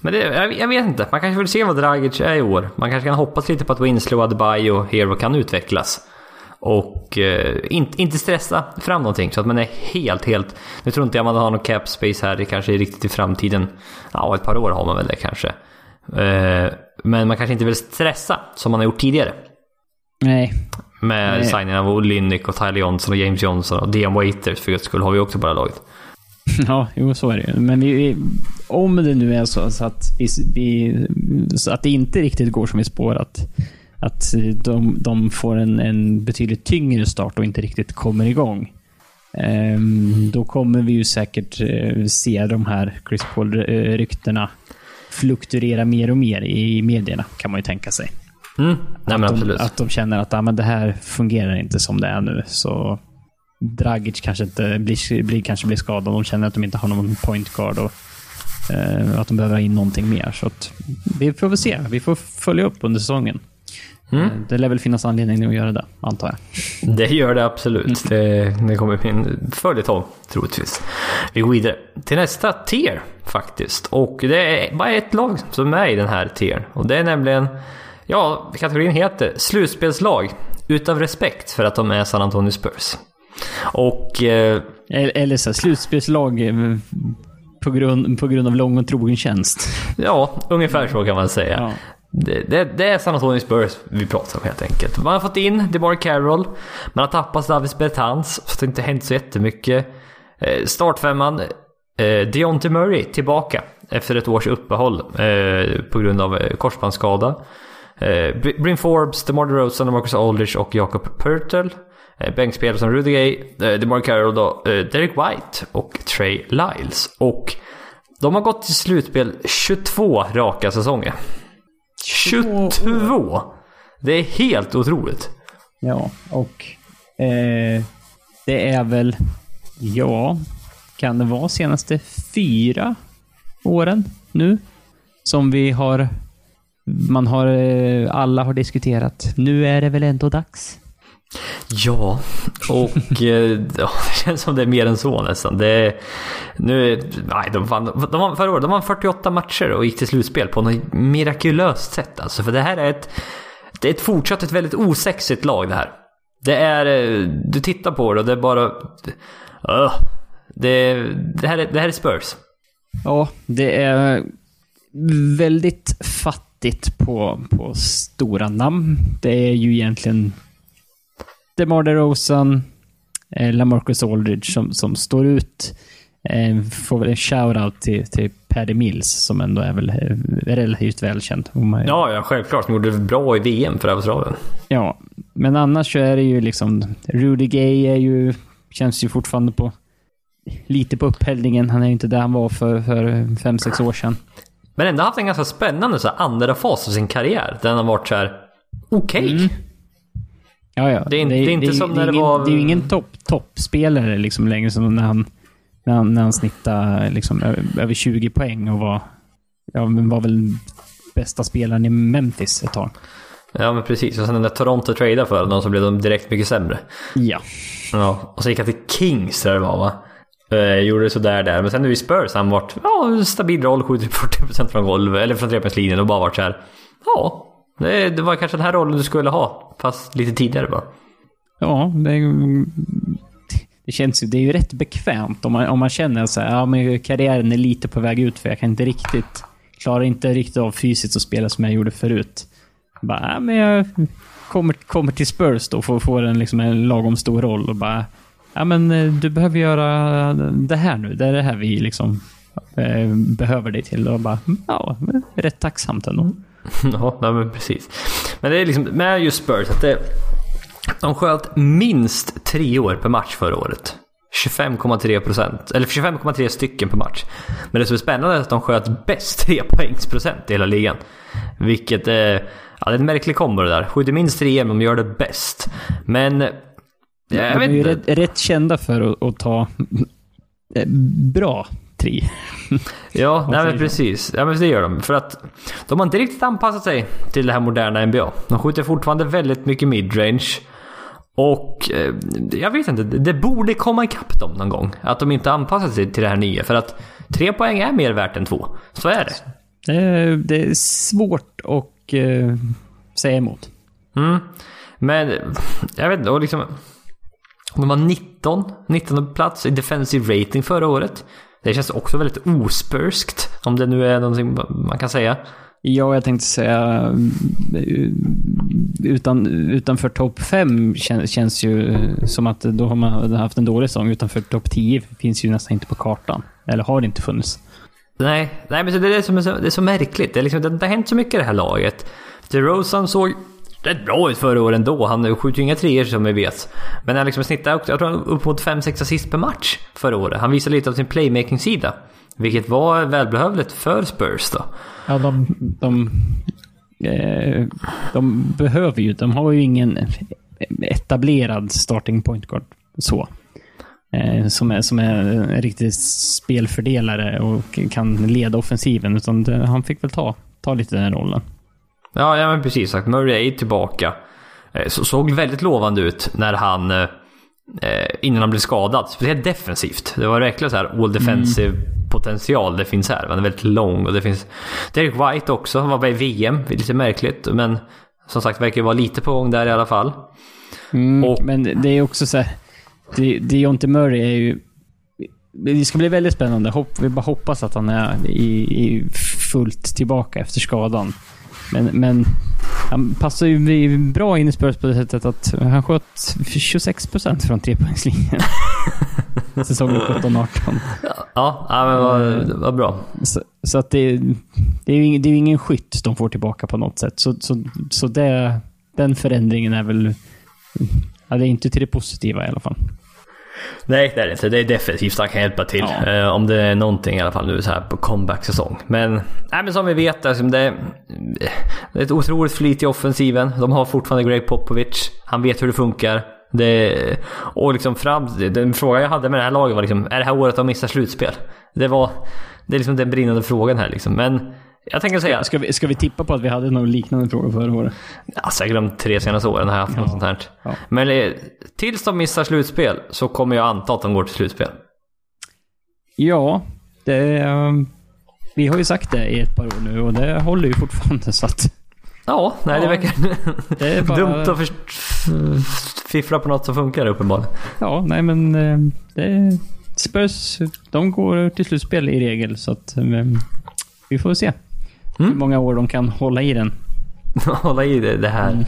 Men det, jag, jag, vet inte. Man kanske vill se vad Dragic är i år. Man kanske kan hoppas lite på att Winslow, Adebayo och Hero kan utvecklas. Och eh, inte, inte stressa fram någonting så att man är helt, helt... Nu tror inte jag man har någon cap space här, det kanske är riktigt i framtiden. Ja, ett par år har man väl det kanske. Eh, men man kanske inte vill stressa som man har gjort tidigare. Nej. Med signingen av Olynyk och Tyler Johnson och James Johnson och DM Waiters för guds skull har vi också bara laget. <laughs> Ja, jo så är det ju. Men vi, om det nu är så, så att, vi, så att det inte riktigt går som vi spår att de, de får en, en betydligt tyngre start och inte riktigt kommer igång. Um, då kommer vi ju säkert uh, se de här Chris Paul-ryktena fluktuera mer och mer i medierna, kan man ju tänka sig. Mm. Nej, att, de, att de känner att ah, men det här fungerar inte som det är nu. Så Dragic kanske inte blir, blir, kanske blir skadad. De känner att de inte har någon point guard och uh, att de behöver ha in någonting mer. Så att, vi får väl se. Vi får följa upp under säsongen. Mm. Eh, det lär väl finnas anledning att göra det, antar jag. Det gör det absolut. Mm. Det, det kommer bli en följetong, troligtvis. Vi går vidare till nästa tier faktiskt. Och det är bara ett lag som är i den här tiern. Och det är nämligen, ja, kategorin heter slutspelslag. Utav respekt för att de är San Antonio Spurs. Och... Eh, Eller så slutspelslag eh, på grund, på grund av lång och trogen tjänst. Ja, ungefär så kan man säga. Ja. Det, det, det, är San Antonio Spurs vi pratar om helt enkelt. Man har fått in DeMar Carroll. Man har tappat Davis Bertans, så det har inte hänt så jättemycket. Eh, startfemman, eh, Deontay Murray tillbaka efter ett års uppehåll eh, på grund av eh, korsbandsskada. Eh, Bryn Forbes, DeMar DeRozan, Marcus Aldridge och Jacob Pertl. Eh, bänkspelare som Rudy Gay, eh, DeMar Carroll då, eh, Derek White och Trey Lyles. Och de har gått till slutspel 22 raka säsonger. 22! Det är helt otroligt. Ja, och eh, det är väl, ja, kan det vara senaste fyra åren nu som vi har, man har, eh, alla har diskuterat. Nu är det väl ändå dags. Ja, och eh, ja, det känns som det är mer än så nästan. Det, nu, nej, de vann, de vann förra året de vann 48 matcher och gick till slutspel på något mirakulöst sätt. Alltså, för det här är ett, det är ett fortsatt ett väldigt osexigt lag det här. Det är, eh, du tittar på det och det är bara... Uh, det, det, här är, det här är Spurs. Ja, det är väldigt fattigt på, på stora namn. Det är ju egentligen DeMar DeRozan, eh, LaMarcus Aldridge som, som står ut. Eh, får väl en shout-out till, till Paddy Mills som ändå är väl eh, relativt välkänd. Ja, ja, självklart. Han gjorde det bra i VM för Australien. Ja, men annars så är det ju liksom... Rudy Gay är ju, känns ju fortfarande på... Lite på upphällningen. Han är ju inte där han var för, för fem sex år sedan. Men ändå haft en ganska spännande så här, andra fas av sin karriär. Där han har varit så här okej. Okay. Mm. Ja, ja. Det är, det det är inte det, som när det ingen, var... Det är ju ingen topp, toppspelare liksom längre som när han När han, när han snittade liksom över 20 poäng och var, ja, men var väl bästa spelaren i Memphis ett tag. Ja men precis. Och sen när Toronto tradade för honom så blev de direkt mycket sämre. Ja. Ja, och så gick han till Kings där det var va? Eh, gjorde sådär där. Men sen nu i Spurs har han varit, ja, stabil roll, skjutit 40% från golv, eller från trepoängslinjen och bara varit så här. Ja, det, det var kanske den här rollen du skulle ha. Fast lite tidigare bara. Ja, det, det känns ju, det är ju rätt bekvämt om man, om man känner så här, ja men karriären är lite på väg ut för jag kan inte riktigt, klarar inte riktigt av fysiskt att spela som jag gjorde förut. Bara, ja, men jag kommer, kommer till Spurs då för att få en, liksom en lagom stor roll och bara, ja men eh, du behöver göra det här nu, det är det här vi liksom eh, behöver dig till. Och bara, ja, rätt tacksamt ändå. <laughs> ja, nej, men precis. Men det är liksom med just Spurs att det, de sköt minst tre år per match förra året. 25,3 procent, eller 25,3 stycken per match. Men det som är spännande är att de sköt bäst <laughs> trepoängsprocent i hela ligan. Vilket är, ja, det är en märklig kombo det där. Skjuter minst tre men de gör det bäst. Men... Jag De är ju rätt, rätt kända för att, att ta eh, bra tri. Ja, <laughs> nej men precis. Ja men det gör de. För att de har inte riktigt anpassat sig till det här moderna NBA. De skjuter fortfarande väldigt mycket midrange. Och eh, jag vet inte, det borde komma ikapp dem någon gång. Att de inte anpassat sig till det här nya. För att tre poäng är mer värt än två. Så är det. Det är, det är svårt att eh, säga emot. Mm. Men jag vet inte, och liksom... De var 19, 19 plats i defensive rating förra året. Det känns också väldigt ospurskt. Om det nu är någonting man kan säga. Ja, jag tänkte säga eh, utan, utanför topp 5 känns, känns ju som att då har man haft en dålig säsong. Utanför topp 10 finns ju nästan inte på kartan. Eller har det inte funnits. Nej, nej men det är det som är så, det är så märkligt. Det, är liksom, det, det har hänt så mycket i det här laget. DeRozan såg rätt bra ut förra året ändå. Han skjuter ju inga treor som vi vet. Men han liksom snittar, jag tror han upp mot 5-6 assist per match förra året. Han visar lite av sin playmaking-sida. Vilket var välbehövligt för Spurs då. Ja, de, de, eh, de behöver ju, de har ju ingen etablerad starting point guard så. Eh, som, är, som är en riktig spelfördelare och kan leda offensiven. Utan han fick väl ta, ta lite den rollen. Ja, ja men precis sagt. Murray är tillbaka. Eh, Så, såg väldigt lovande ut när han... eh, Eh, innan han blev skadad. Speciellt defensivt. Det var verkligen så här all defensive potential det finns här. Han är väldigt lång och det finns... Derek White också. Han var med i VM. Lite märkligt. Men som sagt verkar vara lite på gång där i alla fall. Mm, Och- Men det är också så här. Jonte Murray är ju... Det ska bli väldigt spännande. Hopp, vi bara hoppas att han är i, i fullt tillbaka efter skadan. Men, men han passar ju bra in i Spurs på det sättet att han sköt 26% från trepoängslinjen. <laughs> Säsongen 17-18. Ja, ja men vad, vad bra. Så, så att det, det är ju ingen, det är ingen skytt de får tillbaka på något sätt. Så, så, så det, den förändringen är väl... Ja, det är inte till det positiva i alla fall. Nej, det är det inte. Det är definitivt han kan hjälpa till. Ja. Eh, om det är någonting i alla fall nu så här på comeback-säsong. Men, nej, men som vi vet, alltså, det, det är ett otroligt flyt i offensiven. De har fortfarande Greg Popovich. Han vet hur det funkar. Det, och liksom fram, den fråga jag hade med det här laget var liksom, är det här året de missar slutspel? Det var, det är liksom den brinnande frågan här liksom. Men jag tänker säga, Ska vi, ska vi tippa på att vi hade någon liknande fråga förra året? ja, säkert de tre senaste åren har jag haft något sånt här. Ja. Men eh, tills de missar slutspel så kommer jag anta att de går till slutspel. Ja, det... ehm, Vi har ju sagt det i ett par år nu och det håller ju fortfarande så att... Ja, nej det Ja, verkar Det är bara, dumt att fiffla på något som funkar uppenbarligen. Ja, nej men... eh, Det, Spurs, de går till slutspel i regel så att... eh, Vi får se hur många år de kan hålla i den. <laughs> Hålla i det, det här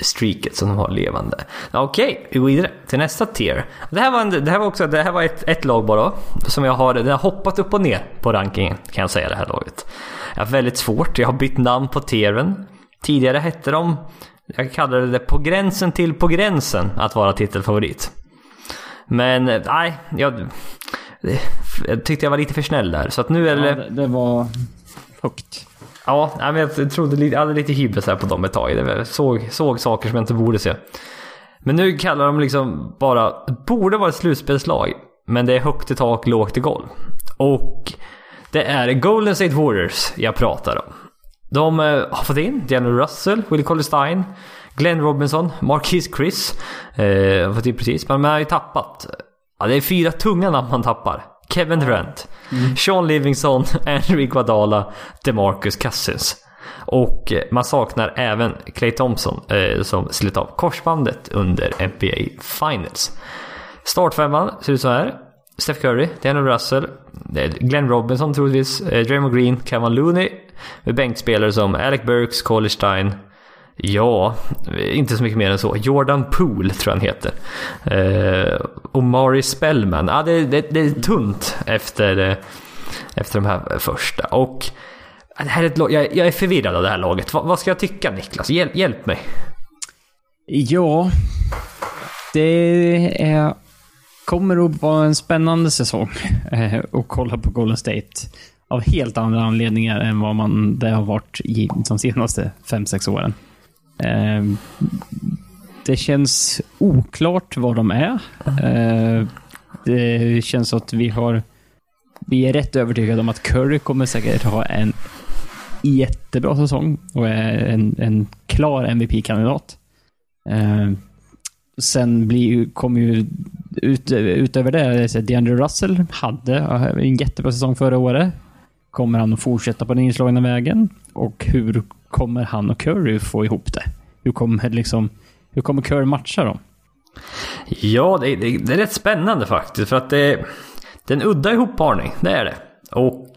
streaket som de har levande. Okej, vi går vidare till nästa tier. Det här var, en, det här var också det här var ett, ett lag bara. Som jag har, det har hoppat upp och ner på rankingen kan jag säga det här laget. Jag har väldigt svårt, jag har bytt namn på tieren. Tidigare hette de, jag kallade det på gränsen till på gränsen att vara titelfavorit. Men nej, jag, jag tyckte jag var lite för snäll där. Så att nu är det... Ja, det, det var högt. Ja, men jag trodde lite, hade lite hybris här på dem ett tag. Jag såg, såg saker som jag inte borde se. Men nu kallar de liksom bara, borde vara ett slutspelslag. Men det är högt i tak, lågt i golv. Och det är Golden State Warriors jag pratar om. De eh, har fått in Daniel Russell, Willie Colley-Stein, Glenn Robinson, Marquis Chris. Eh, har fått in precis, men man har ju tappat. Ja, det är fyra tunga namn man tappar. Kevin Durant, mm. Sean Livingston, <laughs> Henry Guadala, DeMarcus Cousins. Och eh, man saknar även Clay Thompson eh, som slet av korsbandet under NBA Finals. Startfemman ser ut så här. Steph Curry, Daniel Russell, Glenn Robinson troligtvis, eh, Draymond Green, Kevin Looney. Med bänkspelare som Alec Burks, Coley Stein. Ja, inte så mycket mer än så. Jordan Poole tror jag han heter. Eh, Omari Spellman. Ah, det, det, det är tunt efter, eh, efter de här första. Och det här är ett lag, jag, jag är förvirrad av det här laget. Va, vad ska jag tycka Niklas? Hjälp, hjälp mig. Ja, det är, kommer att vara en spännande säsong eh, att kolla på Golden State. Av helt andra anledningar än vad man, det har varit i de senaste 5-6 åren. Eh, det känns oklart vad de är. Eh, det känns att vi har... Vi är rätt övertygade om att Curry kommer säkert ha en jättebra säsong och är en, en klar MVP-kandidat. Eh, sen blir, kommer ju ut, utöver det, DeAndre Russell hade en jättebra säsong förra året. Kommer han att fortsätta på den inslagna vägen? Och hur kommer han och Curry få ihop det? Hur kommer, liksom, hur kommer Curry matcha dem? Ja, det, det, det, är rätt spännande faktiskt. För att det, det är en udda ihopparning, det är det. Och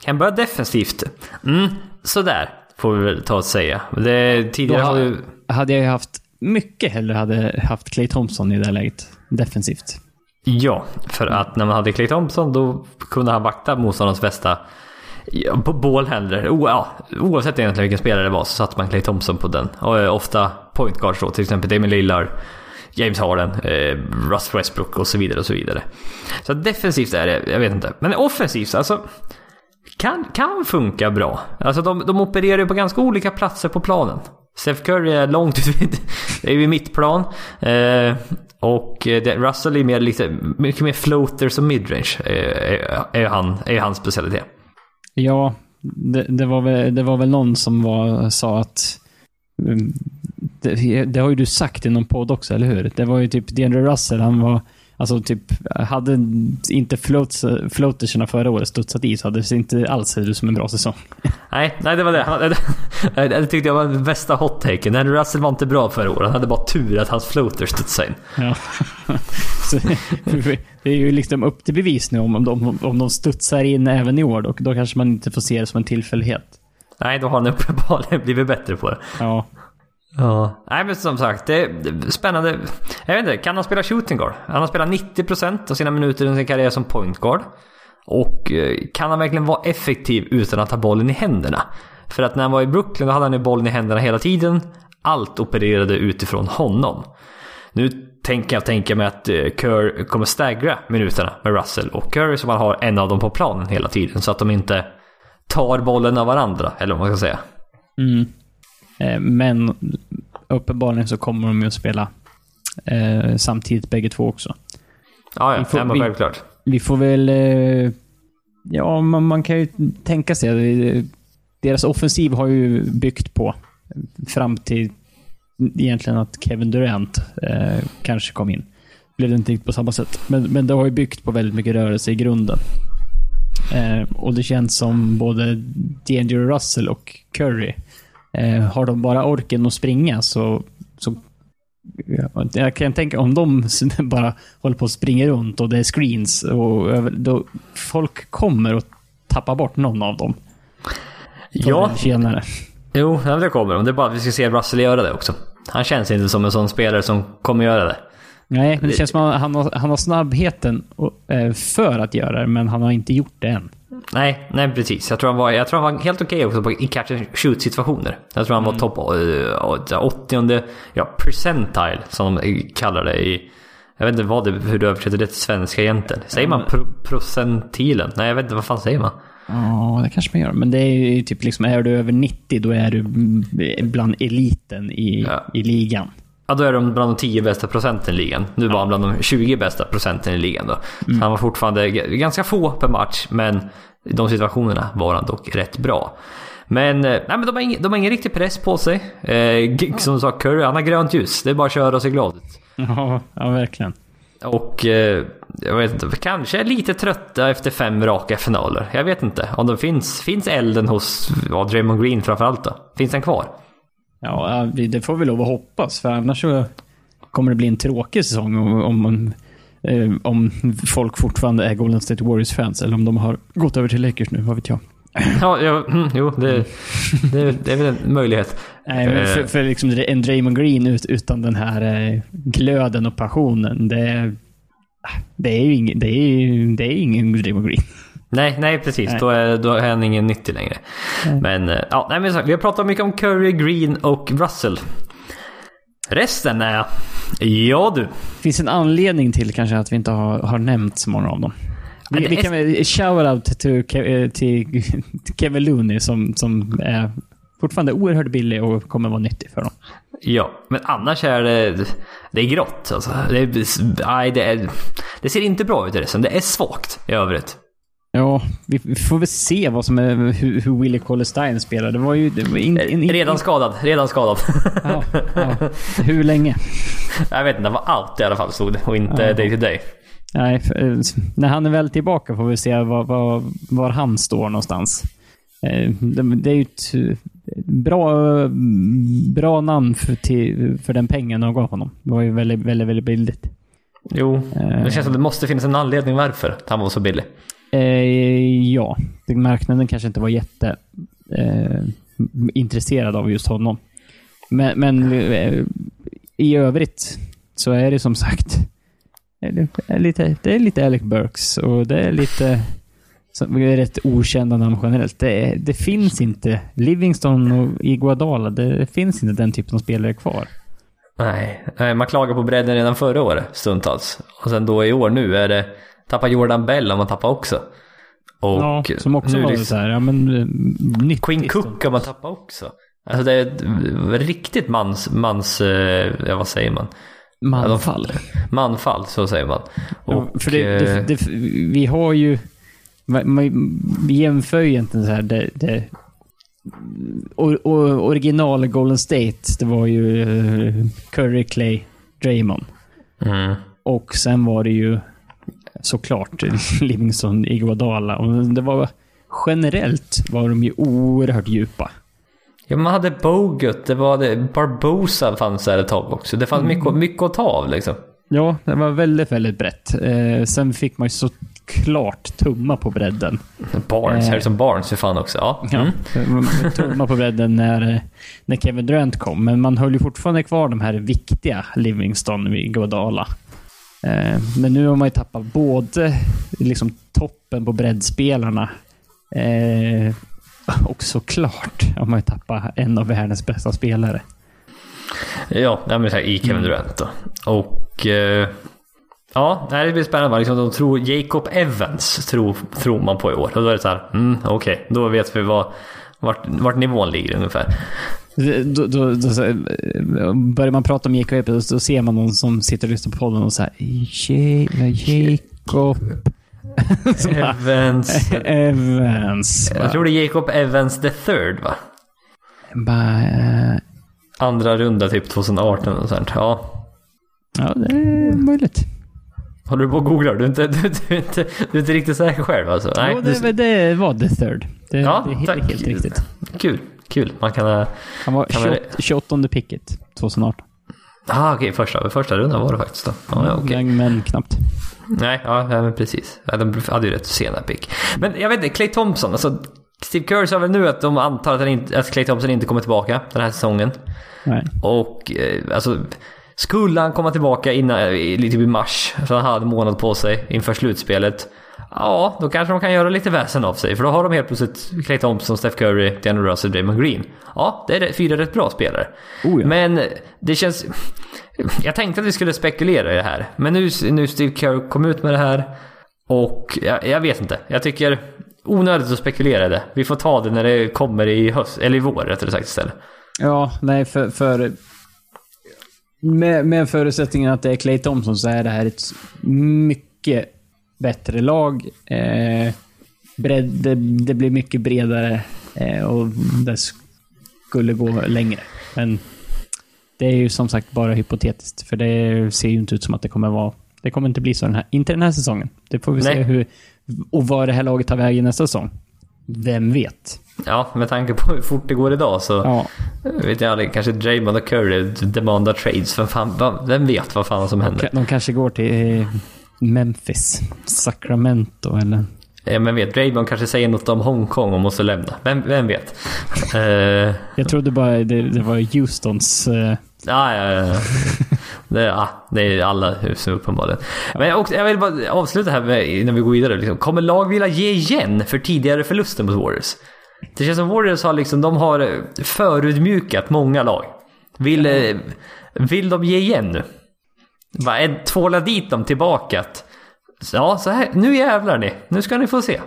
kan börja defensivt. Mm, sådär, får vi väl ta och säga. Det, tidigare har ju... Hade jag haft mycket hellre hade haft Clay Thompson i det läget. Defensivt. Ja, för att när man hade Clay Thompson då kunde han vakta motståndarens bästa på ballhandler. O, ja, oavsett egentligen vilken spelare det var så satte man Clay Thompson på den. Och eh, ofta point guards då, till exempel Damien Lillard, James Harden, eh, Russ Westbrook och så vidare och så vidare. Så defensivt är det, jag vet inte. Men offensivt, alltså kan, kan funka bra. Alltså de, de opererar ju på ganska olika platser på planen. Steph Curry är långt ut <laughs> är ju mittplan. Eh, och eh, Russell är mer, lite, mycket mer floaters och midrange. Eh, är, är, han, är hans specialitet. Ja, det, det, var väl, det var väl någon som var, sa att mm, det, det, har ju du sagt i någon podd också, eller hur? Det var ju typ DeAndre Russell, han var Alltså typ, hade inte floats, floaterserna förra året studsat i så hade det inte alls sett ut som en bra säsong. Nej, nej det var det. <laughs> Det tyckte jag var den bästa hot-taken. Russell var inte bra förra året. Han hade bara tur att hans floater studsade in. Ja. <laughs> Så, det är ju liksom upp till bevis nu om de, om de studsar in även i år. Då, då kanske man inte får se det som en tillfällighet. Nej, då har han uppenbarligen <laughs> blivit bättre på det. Ja. Ja, nej men som sagt, det är spännande. Jag vet inte, kan han spela shooting guard? Han har spelat 90% av sina minuter under sin karriär som point guard. Och eh, kan han verkligen vara effektiv utan att ha bollen i händerna? För att när han var i Brooklyn då hade han ju bollen i händerna hela tiden. Allt opererade utifrån honom. Nu tänker jag tänka mig att eh, Kerr kommer staggra minuterna med Russell och Curry som man har en av dem på planen hela tiden. Så att de inte tar bollen av varandra, eller vad man ska säga. Mm. Eh, men uppenbarligen så kommer de ju att spela eh, samtidigt bägge två också. Ja, ja. Får, vi, självklart. Vi får väl... Eh, ja, man, man, kan ju tänka sig... Deras offensiv har ju byggt på fram till egentligen att Kevin Durant eh, kanske kom in. Blev det inte riktigt på samma sätt. Men, men det har ju byggt på väldigt mycket rörelse i grunden. Eh, och det känns som både D'Angelo Russell och Curry Eh, har de bara orken att springa så, så jag kan tänka om de <laughs> bara håller på att springa runt och det är screens och då folk kommer att tappa bort någon av dem. Ja. Senare. Jo, det kommer de. Det är bara att vi ska se Russell göra det också. Han känns inte som en sån spelare som kommer göra det. Nej, det känns som att han har, han har snabbheten eh, för att göra det, men han har inte gjort det än. Nej, nej precis. Jag tror han var, jag tror han var helt okej okay också på, i catch and shoot situationer. Jag tror han var mm. topp 80 eh, ja, percentile som de kallar det i... Jag vet inte vad det, hur du översätter det till svenska egentligen. Säger man pro, procentilen? Nej, jag vet inte. Vad fan säger man? Ja, det kanske man gör. Men det är ju typ liksom, är du över 90 då är du bland eliten i, ja. i ligan. Ja, då är de bland de 10 bästa procenten i ligan. Nu var han bland de 20 bästa procenten i ligan då. Så han var fortfarande ganska få per match, men i de situationerna var han dock rätt bra. Men, eh, nej, men de, har ingen, de har ingen riktig press på sig. Eh, som du sa, Curry, han har grönt ljus. Det är bara att köra och se glad ut. Ja, ja verkligen. Och eh, jag vet inte, kanske är lite trötta efter fem raka finaler. Jag vet inte. Om det finns, finns elden hos ja, Draymond Green framförallt då? Finns den kvar? Ja, det får vi lov att hoppas, för annars så kommer det bli en tråkig säsong om, om, eh, om folk fortfarande är Golden State Warriors-fans, eller om de har gått över till Lakers nu, vad vet jag. <laughs> Ja, ja mm, jo, det, det, det är väl en möjlighet. Nej, för, för liksom en Draymond Green ut, utan den här eh, glöden och passionen, det, det är ju ingen, det är, ju- det är ingen Draymond Green. Nej, nej precis. Nej. Då, är, då är han ingen nyttig längre. Men, eh, ja, nej, men vi har pratat mycket om Curry, Green och Russell. Resten är... Ja du. finns en anledning till kanske att vi inte har, har nämnt så många av dem. Vi, vi kan väl shout-out till, till, Kevin Looney som, som är fortfarande oerhört billig och kommer vara nyttig för dem. Ja, men annars är det... Det är grått alltså. Det, nej, det, är, det ser inte bra ut i resten. Det är svagt i övrigt. Ja, vi, får väl se vad som är, hur, hur Willie Cauley-Stein spelar. Det var ju... Det var in, in, in, Redan skadad, redan skadad. ja, ja. <laughs> Hur länge? jag vet inte, det var allt i alla fall stod och inte Ja. day to day. Nej, eh, när han är väl tillbaka får vi se var, var, var han står någonstans. Eh, Det, är ju ett eh, bra, bra namn för, till, för den pengen de gav honom. Det var ju väldigt, väldigt, väldigt billigt. Jo, det känns som det måste finnas en anledning varför han var så billig. Eh, ja, marknaden kanske inte var jätte eh, intresserad av just honom. Men, men eh, i övrigt så är det som sagt eh, det, är lite, det är lite Alec Burks och det är lite som är rätt okända namn generellt. Det, det finns inte Livingston och Iguadala. Det finns inte den typen av spelare kvar. Nej, nej, man klagar på bredden redan förra året stundtals. Och sen då i år nu är det tappa Jordan Bell om man tappar också. Och ja, som också nu var liksom- så här, ja men eh. Queen Cook kan man tappa också. Alltså det är ett riktigt mans, mans, eh, ja vad säger man? Manfall. Manfall, så säger man. Ja, Och, för det, det, eh, det, vi har ju... Man, vi jämför ju egentligen så här det, det or, or, original Golden State, det var ju Curry, Clay, Draymond. mm. Och sen var det ju såklart <laughs> Livingston, Iguodala. Och det var generellt var de ju oerhört djupa. Ja, man hade Bogut, det var det, Barbosa fanns där ett tag också. Det fanns Mm. mycket, mycket att ta av liksom. Ja, det var väldigt, väldigt brett. Eh, sen fick man ju såklart tumma på bredden. Barnes, Eh. Harrison Barnes för fan också. Ja. Ja, Mm. man tumma på bredden när, eh, när Kevin Durant kom. Men man höll ju fortfarande kvar de här viktiga Livingston vid Guadala. Eh, men nu har man ju tappat både liksom toppen på breddspelarna eh, och såklart har man ju tappat en av världens bästa spelare. Ja, men så här, i Kevin Durant då. Och... Eh, ja, det blir spännande. Liksom, de tror Jacob Evans tror, tror man på i år. Och då är det så här, mm, okej, då vet vi vad, vart, vart nivån ligger ungefär. Då, då, då, så, eh, börjar man prata om Jacob Evans, då ser man någon som sitter och lyssnar på podden och säger Jacob <laughs> Så bara, Evans. Evans. Jag tror det är Jacob Evans the third va? Bara, eh, Andra runda typ 2018 och sånt. Ja. ja, det är möjligt. Håller du på och googlar? Du är inte, du, du, är inte, du är inte riktigt säker själv alltså? Nej, jo, det, du, det var the third. Det, Ja, det är helt, tack. helt riktigt. Kul, kul. Man kan... eh, Han var Kan man- 28, 28 picket 2018. Ah, okej, första, första rundan var det faktiskt då. Ja, ja, okej. Men, men knappt. Nej, ja, men precis. De hade ju rätt sena pick. Men jag vet inte, Clay Thompson, alltså Steve Kerr sa väl nu att de antar att, inte, att Clay Thompson inte kommer tillbaka den här säsongen. Nej. Och eh, alltså, skulle han komma tillbaka innan, lite i mars, så han hade en månad på sig inför slutspelet. Ja, då kanske de kan göra lite väsen av sig. För då har de helt plötsligt Clay Thompson, Steph Curry, DeAndre Russell, Draymond Green. Ja, det är fyra rätt bra spelare. Oh, ja. Men det känns... Jag tänkte att vi skulle spekulera i det här. Men nu, nu Steve Kerr kom ut med det här. Och jag, jag vet inte. Jag tycker onödigt att spekulera i det. Vi får ta det när det kommer i höst, eller i vår rättare sagt istället. Ja, nej för... för Med, med förutsättningen att det är Clay Thompson så är det här ett mycket bättre lag. Eh, bredd, det, det blir mycket bredare eh, och det skulle gå längre. Men det är ju som sagt bara hypotetiskt, för det ser ju inte ut som att det kommer vara... Det kommer inte bli så den här, inte den här säsongen. Det får vi Nej. se hur... Och vad det här laget tar vägen nästa säsong. Vem vet? Ja, med tanke på hur fort det går idag så Ja, vet jag aldrig. Kanske Draymond och Curry demandar trades. Vem, fan, vem vet vad fan som händer? de kanske går till Memphis, Sacramento eller... Ja, men vet, Draymond kanske säger något om Hongkong och måste lämna. Vem, vem vet? Eh, Jag trodde bara det, det var Houstons... eh, Ja, ja, ja. Det, ja, det är alla hus uppenbarligen. Men också, jag vill bara avsluta här med, innan vi går vidare. Liksom. Kommer lag vilja ge igen för tidigare förluster mot Warriors? Det känns som Warriors har liksom, de har förutmjukat många lag. Vill, eh, vill de ge igen nu? Va, tvåla dit dem tillbaka? Ja, så här, nu jävlar ni. Nu ska ni få se.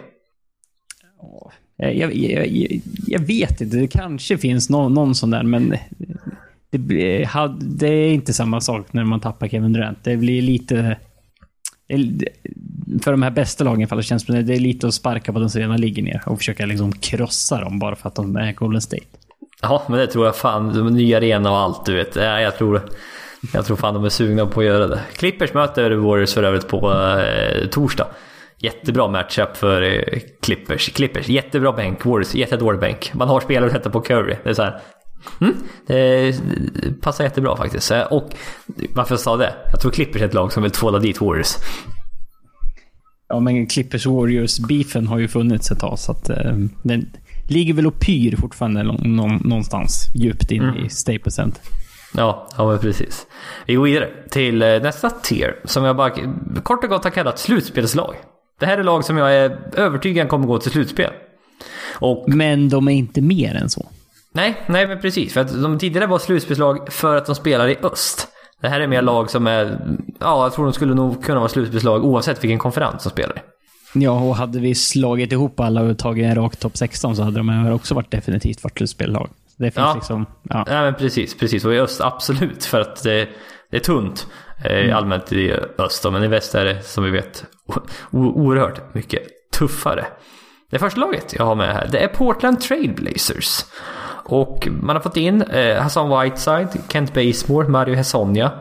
Jag, jag, jag, jag vet inte, det kanske finns någon, någon sån där, men det, det är inte samma sak när man tappar Kevin Durant. Det blir lite... För de här bästa lagen i alla fall, känns det det är lite att sparka på den som redan ligger ner och försöka liksom krossa dem bara för att de är Golden State. Ja, men det tror jag fan. De nya arena och allt du vet. Ja, jag tror... Jag tror fan de är sugna på att göra det. Clippers möter Warriors för övrigt på eh, torsdag. Jättebra matchup för eh, Clippers. Clippers, jättebra bänk. Warriors, jättedålig bänk. Man har spelare att sätta på Curry. Det är så här. Mm, det passar jättebra faktiskt. Eh, Och varför jag sa det? Jag tror Clippers är ett lag som vill tvåla dit Warriors. Ja, men Clippers Warriors-beefen har ju funnits ett tag, så att eh, den ligger väl och pyr fortfarande nå- nå- någonstans djupt in i Staples Center. Ja, ja men precis. Vi går vidare till eh, nästa tier som jag bara kort och gott har kallat slutspelslag. Det här är lag som jag är övertygad kommer gå till slutspel. Och Men de är inte mer än så. nej, nej men precis. För att de tidigare var slutspelslag för att de spelar i öst. Det här är mer lag som är, ja jag tror de skulle nog kunna vara slutspelslag oavsett vilken konferens de spelar i. Ja, och hade vi slagit ihop alla och tagit en rak topp 16 så hade de också varit definitivt varit slutspellag. Det finns Ja. liksom... Ja. Nej men precis, precis. Och i öst absolut för att det, det är tunt eh, allmänt i öst. Men i väst är det som vi vet oerhört mycket tuffare. Det första laget jag har med här det är Portland Trailblazers. Och man har fått in eh, Hassan Whiteside, Kent Bazemore, Mario Hesonja.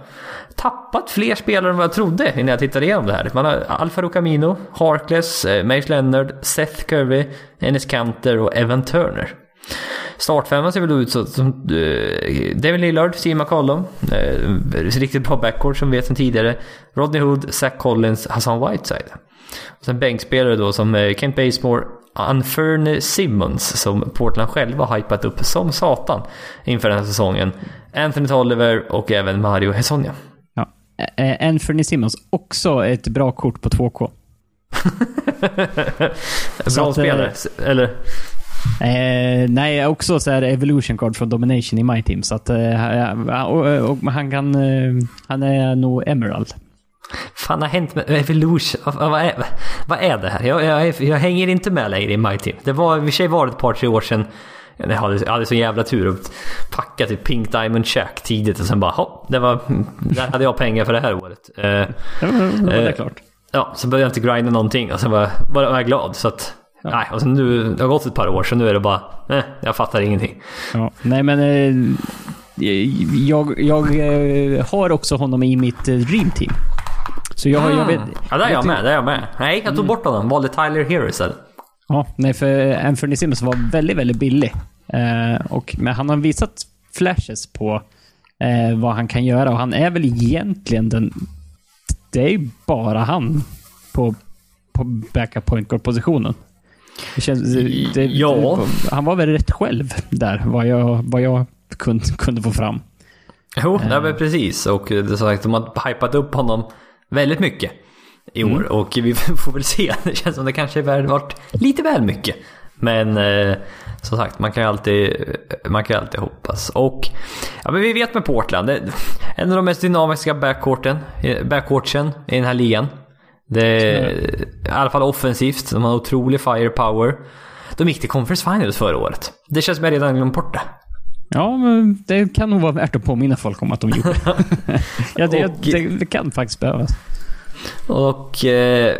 Tappat fler spelare än vad jag trodde innan jag tittade igenom det här. Man har Alfaro Camino, Harkless, eh, Mace Leonard, Seth Curry, Ennis Kanter och Evan Turner. Startfemman ser väl ut så, som uh, Devin Lillard, Steve McCollum. Uh, riktigt bra backcourt som vi vet sedan tidigare. Rodney Hood, Zach Collins, Hassan Whiteside. Och sen bänkspelare då som eh, Kent Bazemore, Anferne Simmons som Portland själva har hypat upp som satan inför den här säsongen. Anthony Tolliver och även Mario Hesonja. ja. Eh, Anthony Simmons, också ett bra kort på 2K. <laughs> Så Bra att, eh, spelare, eller? Eh, nej, också så här Evolution Card från Domination i My Team. Så att, eh, ja, och, och han kan... Eh, han är nog Emerald. fan har hänt med Evolution? Vad, är, vad är det här? Jag, jag, jag hänger inte med längre i My Team. Det var i och för sig var det ett par tre år sedan. Jag hade, jag hade så jävla tur att packa till Pink Diamond Shack tidigt och sen bara hopp, det var, där hade jag pengar för det här året. Eh, Ja, det det Eh, klart. ja, så började jag inte grinda någonting och sen var, var, var jag glad. Så att, nej, och sen nu, det har gått ett par år så nu är det bara, eh, jag fattar ingenting. Ja. Nej, men... Eh, jag jag eh, har också honom i mitt eh, Dream Team. Så jag, jag vet... Ja, där är jag med, där är jag med. Nej, jag tog bort honom. Valde Tyler Hero istället. Ja, nej, för Anthony Simmons var väldigt, väldigt billig. Eh, och, men han har visat flashes på eh, vad han kan göra och han är väl egentligen den... Det är ju bara han på, på backup point guard-positionen. Det känns, det, det, Ja. Han var väl rätt själv där, vad jag, vad jag kunde, kunde få fram. Jo, nej, men precis. Och eh, det sagt, de har hypat upp honom väldigt mycket i år. Och vi <laughs> får väl se. Det känns som det kanske har varit lite väl mycket. Men eh, som sagt, man kan ju alltid, man kan alltid hoppas. Och ja, men vi vet med Portland, en av de mest dynamiska backcourten, eh, backcourtsen i den här ligan. Det är, I alla fall offensivt, de har otrolig firepower. De gick till Conference Finals förra året. Det känns som jag redan glömt bort det. Ja, men det kan nog vara värt att påminna folk om att de gjorde. <laughs> ja, det, Och- det, det kan faktiskt behövas. Och eh,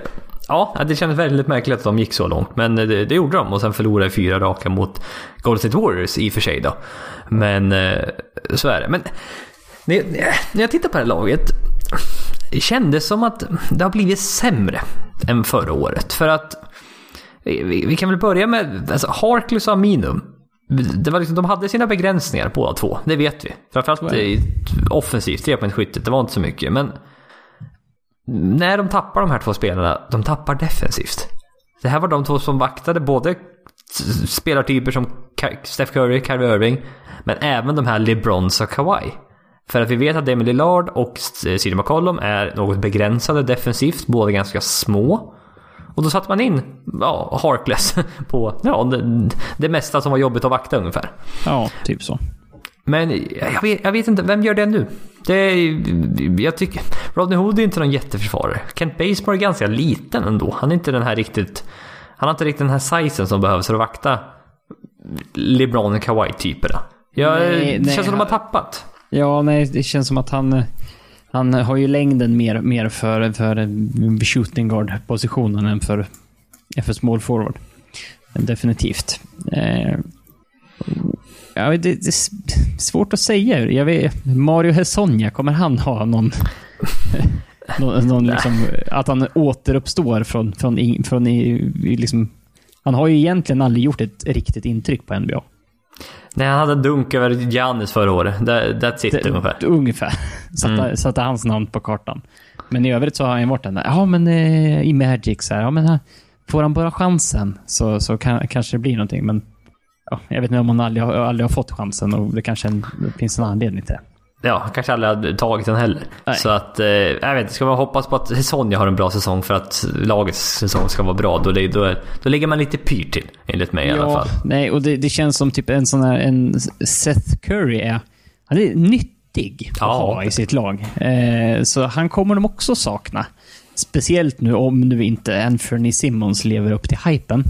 ja, det kändes väldigt märkligt att de gick så långt. Men det, det gjorde de och sen förlorade de fyra raka mot Golden State Warriors i och för sig då. Men eh, så är det. Men när, när jag tittar på det här laget. Kändes som att det har blivit sämre än förra året. För att vi, vi kan väl börja med alltså Harkless och Aminum. Det var liksom, de hade sina begränsningar båda två, det vet vi. Framförallt i offensivt, trepoängsskyttet, det var inte så mycket. Men när de tappar de här två spelarna, de tappar defensivt. Det här var de två som vaktade både spelartyper som Steph Curry, Kyrie Irving, men även de här LeBrons och Kawhi. För att vi vet att Damian Lillard och CJ McCollum är något begränsade defensivt, båda ganska små. Och då satte man in ja, Harkless <laughs> på ja, det, det mesta som var jobbigt att vakta ungefär. Ja, typ så. Men jag vet, jag vet inte, vem gör det nu? Det är, jag tycker... Rodney Hood är inte någon jätteförsvarare. Kent Bazemore är ganska liten ändå. Han är inte den här riktigt... Han har inte riktigt den här sizen som behövs för att vakta LeBron och Kawhi-typerna. Jag, Nej, det nej, känns som de har tappat. Ja, nej, det känns som att han... Han har ju längden mer, mer för, för shooting guard-positionen än för, för small forward. Definitivt. Eh, ja, det, det är svårt att säga. Jag vet, Mario Hesonja, kommer han ha någon... <laughs> någon, någon liksom, att han återuppstår från... från, från i liksom, han har ju egentligen aldrig gjort ett riktigt intryck på NBA. Nej, han hade dunk över Giannis förra året. That, that's it Det- ungefär. Ungefär. <laughs> Satte, Mm. satte hans namn på kartan. Men i övrigt så har han ju varit den där, ja men eh, i Magic så här, ja men här, får han bara chansen så, så kan, kanske det blir någonting. Men ja, jag vet inte om han aldrig, aldrig har fått chansen och det kanske en, det finns en anledning till det. Ja, han kanske aldrig hade tagit den heller. Nej. Så att, eh, jag vet inte, ska man hoppas på att Sonja har en bra säsong för att lagets säsong ska vara bra, då, då, då ligger man lite pyrt till. Enligt mig i alla fall. nej, och det, det känns som typ en sån här, en Seth Curry är, han är nyttig att Ja. ha i sitt lag. Eh, så han kommer de också sakna. Speciellt nu om nu inte Anthony Simmons lever upp till hypen.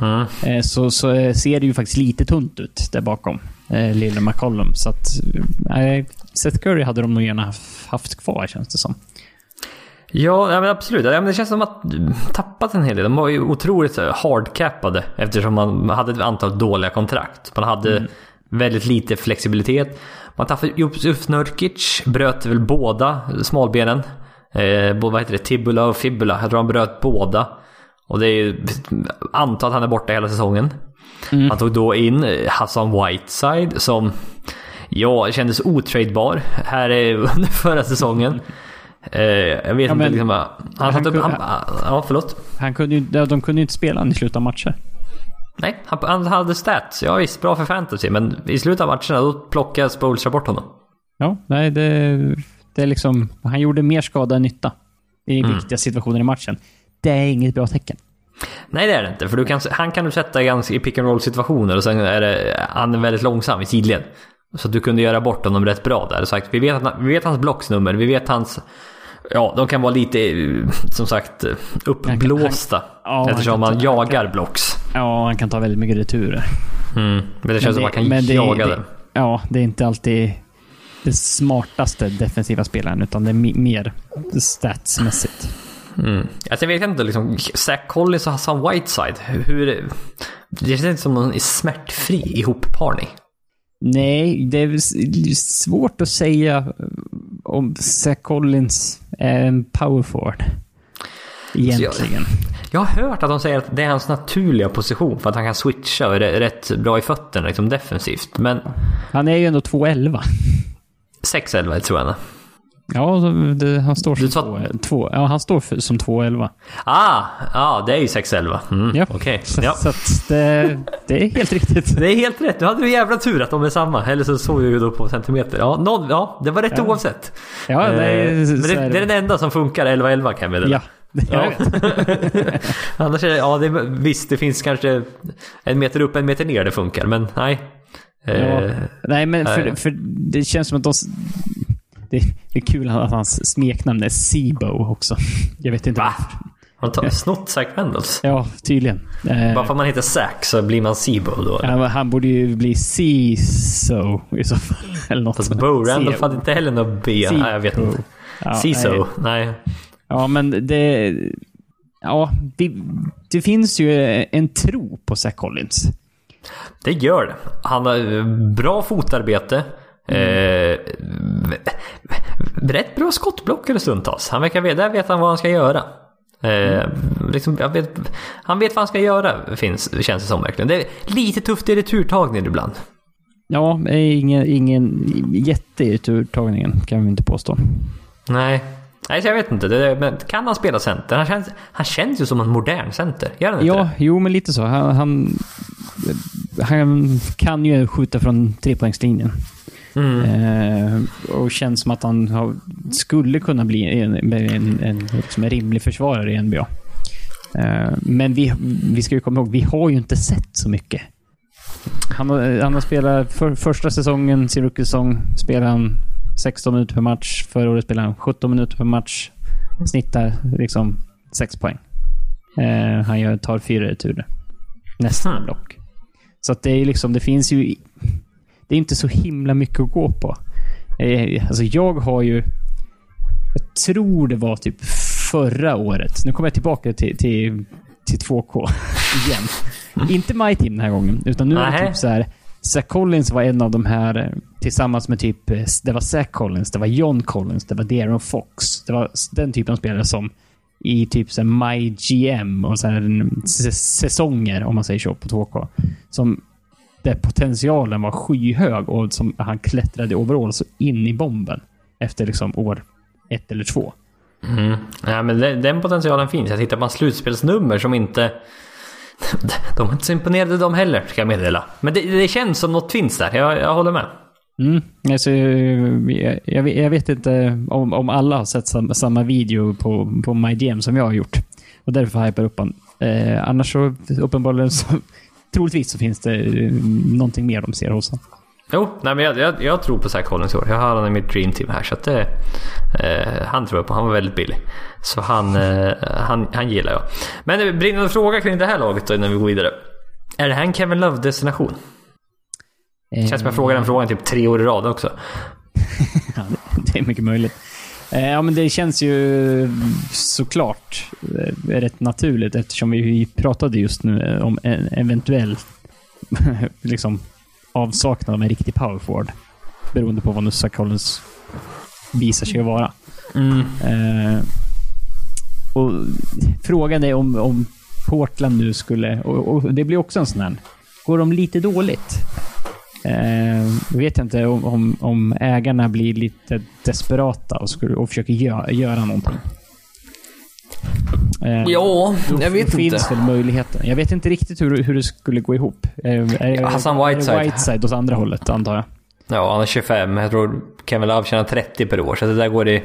Mm. Eh, så, så eh, ser det ju faktiskt lite tunt ut där bakom. Eh, lille McCollum. Så att... Eh, Seth Curry hade de nog gärna haft- kvar, känns det som. Ja, ja men absolut. Ja, men det känns som att de tappat en hel del. De var ju otroligt hardcappade eftersom man hade ett antal dåliga kontrakt. Man hade väldigt lite flexibilitet. Man tappade Josef Nurkic, bröt väl båda smalbenen. Eh, vad heter det? Tibula och fibula. Jag tror han bröt båda. Och det är ju... Antar att han är borta hela säsongen. Han tog då in Hassan Whiteside som... Ja, kändes otradebar här <laughs> under förra säsongen. Eh, jag vet Ja, inte men- liksom... Han, han, han satt upp, han, ja, förlåt. Han kunde ju, de de kunde ju inte spela i slutet av matcher. Nej, han, han hade stats. Ja visst, bra för fantasy. Men i slutet av matcherna då plockade Spolstra bort honom. Ja, nej, det, det är liksom... Han gjorde mer skada än nytta i viktiga situationer i matchen. Det är inget bra tecken. Nej det är det inte. För du kan, han kan du sätta ganska i pick and roll situationer och sen är det, han är väldigt långsam i sidled. Så du kunde göra bort honom rätt bra där. Sagt, vi, vet han- vi vet hans blocksnummer, vi vet hans... Ja, de kan vara lite, eh, som sagt, eh, uppblåsta. Ja, han eftersom kan man ta- jagar blocks. Ja, han kan ta väldigt mycket returer. Mm. Men det känns som att man kan men det- jaga det, det. Ja, det är inte alltid det smartaste defensiva spelaren, utan det är mer statsmässigt. Mm. Alltså jag vet inte, liksom, Zach Collins och Hassan Whiteside. Hur... Det känns inte som någon är smärtfri ihopparning. Nej, det är svårt att säga om Zach Collins är en power forward. Egentligen. Jag har hört att de säger att det är hans naturliga position för att han kan switcha och är rätt bra i fötterna liksom defensivt. Men Han är ju ändå 2,11. 6-11 tror jag. Ja, det, han står som två, två, ja, han står för, som 2,11. Ah, ah, det är ju 6-11. Mm, Ja. Okej. Så, Ja. så det, det är helt riktigt. Det är helt rätt. Du hade du jävla tur att de är samma. Eller så såg jag ju då på centimeter. Ja, noll, ja det var rätt Ja. oavsett. Ja, Eh, nej, Men det, är det är den enda som funkar 11-11 kan jag meddela. Ja, Ja. <laughs> Annars är det, ja det, är- visst det finns kanske en meter upp, en meter ner det funkar, men nej. Ja. Eh, Nej, men för, för det känns som att de... Det, är kul att hans smeknamn är Seabo också. Jag vet inte Va? varför. Har han snott Zach Vendels? Ja, tydligen. Eh, Bara för att man heter Zack så blir man Seabo då? eller? han, borde ju bli CISO i så fall. <laughs> Eller något Fast. Bo Randolph hade inte heller något B. Nej, jag vet inte. Ja, CISO? nej. Ja, men det... Ja, det, det finns ju en tro på Zach Collins. Det gör det. Han har eh, bra fotarbete. Eh, rätt bra skottblockare stundtals. Han verkar där vet han vad han ska göra. Eh, liksom, vet, han vet vad han ska göra, finns, känns det som verkligen. Det är lite tufft i returtagningen ibland. Ja, ingen, ingen jätte i turtagningen kan vi inte påstå. Nej. Nej, så jag vet inte. Det, men kan han spela center? Han känns, han känns ju som en modern center. Gör han inte Ja, det? jo men lite så. Han, han, han kan ju skjuta från trepoängslinjen. Mm. Eh, och känns som att han har, skulle kunna bli en, en, en, en, liksom en rimlig försvarare i NBA. Eh, men vi, vi ska ju komma ihåg, vi har ju inte sett så mycket. Han har, han har spelat för, första säsongen, sin rookie-säsong, spelade han 16 minuter per match. Förra året spelade han 17 minuter per match. Snittar liksom 6 poäng. Eh, han gör, tar fyra returer. Nästan block. Så att det är liksom, det finns ju... Det är inte så himla mycket att gå på. Eh, alltså jag har ju... Jag tror det var typ förra året. Nu kommer jag tillbaka till, till, till 2K <laughs> igen. inte My Team den här gången, utan nu är det typ så här. Zach Collins var en av de här eh, tillsammans med typ... eh, Det var Zach Collins, det var John Collins, det var Darren Fox. Det var den typen av spelare som i typ så här My GM och så här s- säsonger, om man säger så, på 2K. Som där potentialen var skyhög och som han klättrade overall så in i bomben efter liksom år ett eller två. Mm. Ja, men den, den potentialen finns. Jag tittar på hans slutspelsnummer som inte... <laughs> De är inte så imponerade de heller, ska jag meddela. Men det, det känns som något finns där. Jag, jag håller med. Mm. Alltså, jag, jag, vet- jag vet inte om, om alla har sett sam, samma video på, på MyGM som jag har gjort. Och därför hypar jag upp han. Eh, annars så uppenbarligen så troligtvis så finns det eh, någonting mer de ser hos honom. Jo, nej, men jag, jag, jag tror på Zach Collins i år. Jag har honom i mitt dream team här. Så att det, eh, han tror jag på. Han var väldigt billig. Så han, eh, han, han gillar jag. Men det brinner en fråga kring det här laget då innan vi går vidare. Är det här en Kevin Love-destination? Det känns som jag frågar den frågan typ tre år i rad också. <laughs> Ja, det är mycket möjligt. Eh, Ja, men det känns ju såklart eh, rätt naturligt eftersom vi pratade just nu eh, om en eventuell <laughs> liksom, avsaknad av en riktig power forward. Beroende på vad nu Zach Collins visar sig vara. Mm. Eh, och frågan är om, om Portland nu skulle... Och, och det blir också en sån här... Går de lite dåligt? Eh, vet jag inte om, om, om ägarna blir lite desperata och, skulle, och försöker göra, göra någonting. Eh, Ja, jag vet finns inte. väl möjligheten. Jag vet inte riktigt hur, hur det skulle gå ihop. Eh, Hassan Whiteside. Whiteside åt andra hållet, antar jag. Ja, han är 25. Jag tror Kevin Love tjänar 30 per år. Så det där går i...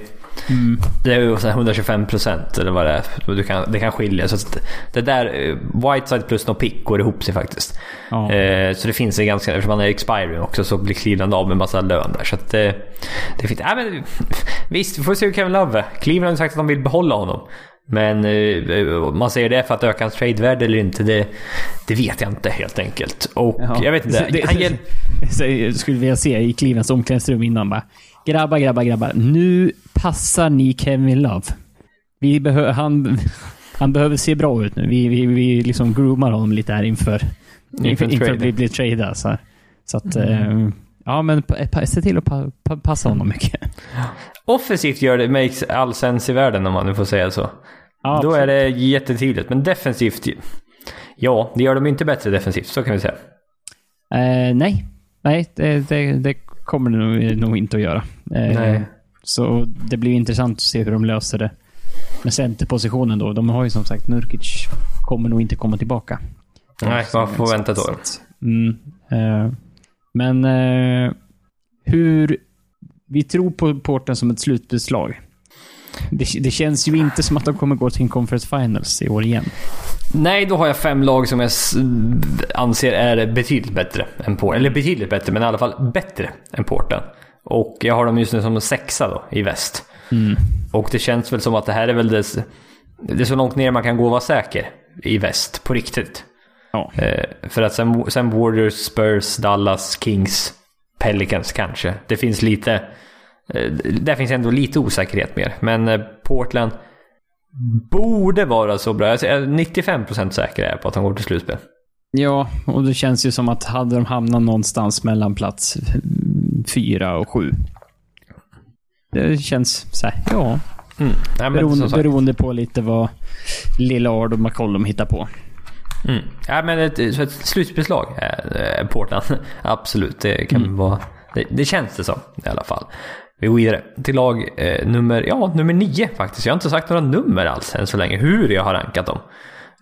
Mm. Det är ju så här 125 procent eller vad det är. Du kan, det kan skilja. Så det där, eh, Whiteside plus no pick går ihop sig faktiskt. Eh, så det finns en ganska, eftersom han är expiring också så blir Cleveland av med massa lön där. Så att det, det fint. Ja, men, visst, vi får se hur Kevin Love är. Cleveland har sagt att de vill behålla honom. Men eh, om man säger det för att öka hans tradevärde eller inte, det, det vet jag inte helt enkelt. Och Ja. jag vet inte. Det- Han <laughs> Så jag skulle vilja se i Clevelands omklädningsrum innan bara. Grabbar, grabbar, grabbar. Nu passar ni Kevin Love. Vi behö- han, <laughs> han behöver se bra ut nu. Vi, vi, vi liksom groomar honom lite här inför, Inför inför, att bli, bli tradad. Så, så att, eh, ja men se till att pa, pa, passa honom mycket. <laughs> Offensivt gör det makes all sense i världen om man nu får säga så. Ja, Då är det jättetydligt. Men defensivt, ja, det gör de inte bättre defensivt. Så kan vi säga. Eh, nej, nej det, det, det kommer det nog, nog inte att göra. Eh, Nej. Så det blir intressant att se hur de löser det med centerpositionen då. De har ju som sagt Nurkic kommer nog inte komma tillbaka. Nej, man får vänta ett år. Mm, eh, men eh, hur... Vi tror på Porten som ett slutbeslag. Det, det känns ju inte som att de kommer gå till en conference finals i år igen. Nej, då har jag fem lag som jag anser är betydligt bättre än Porten. Eller betydligt bättre, men i alla fall bättre än Porten. Och jag har dem just nu som sexa då, i väst. Och det känns väl som att det här är väl det... det är så långt ner man kan gå och vara säker i väst på riktigt. Ja. Eh, för att sen, sen Warriors, Spurs, Dallas, Kings, Pelicans kanske. Det finns lite... Eh, där finns ändå lite osäkerhet mer. Men eh, Portland borde vara så bra. Jag är 95% säker är på att de går till slutspel. Ja, och det känns ju som att hade de hamnat någonstans mellan plats fyra och sju. Det känns så här, ja. Mm. Nej, Beroende, beroende på lite vad Lillard och McCollum hittar på. Mm. Ja, men ett, ett slutspelslag är Portland. <laughs> Absolut, det kan vara... Det, det känns det som i alla fall. Vi går vidare till lag eh, nummer, ja, nummer nio faktiskt. Jag har inte sagt några nummer alls än så länge, hur jag har rankat dem.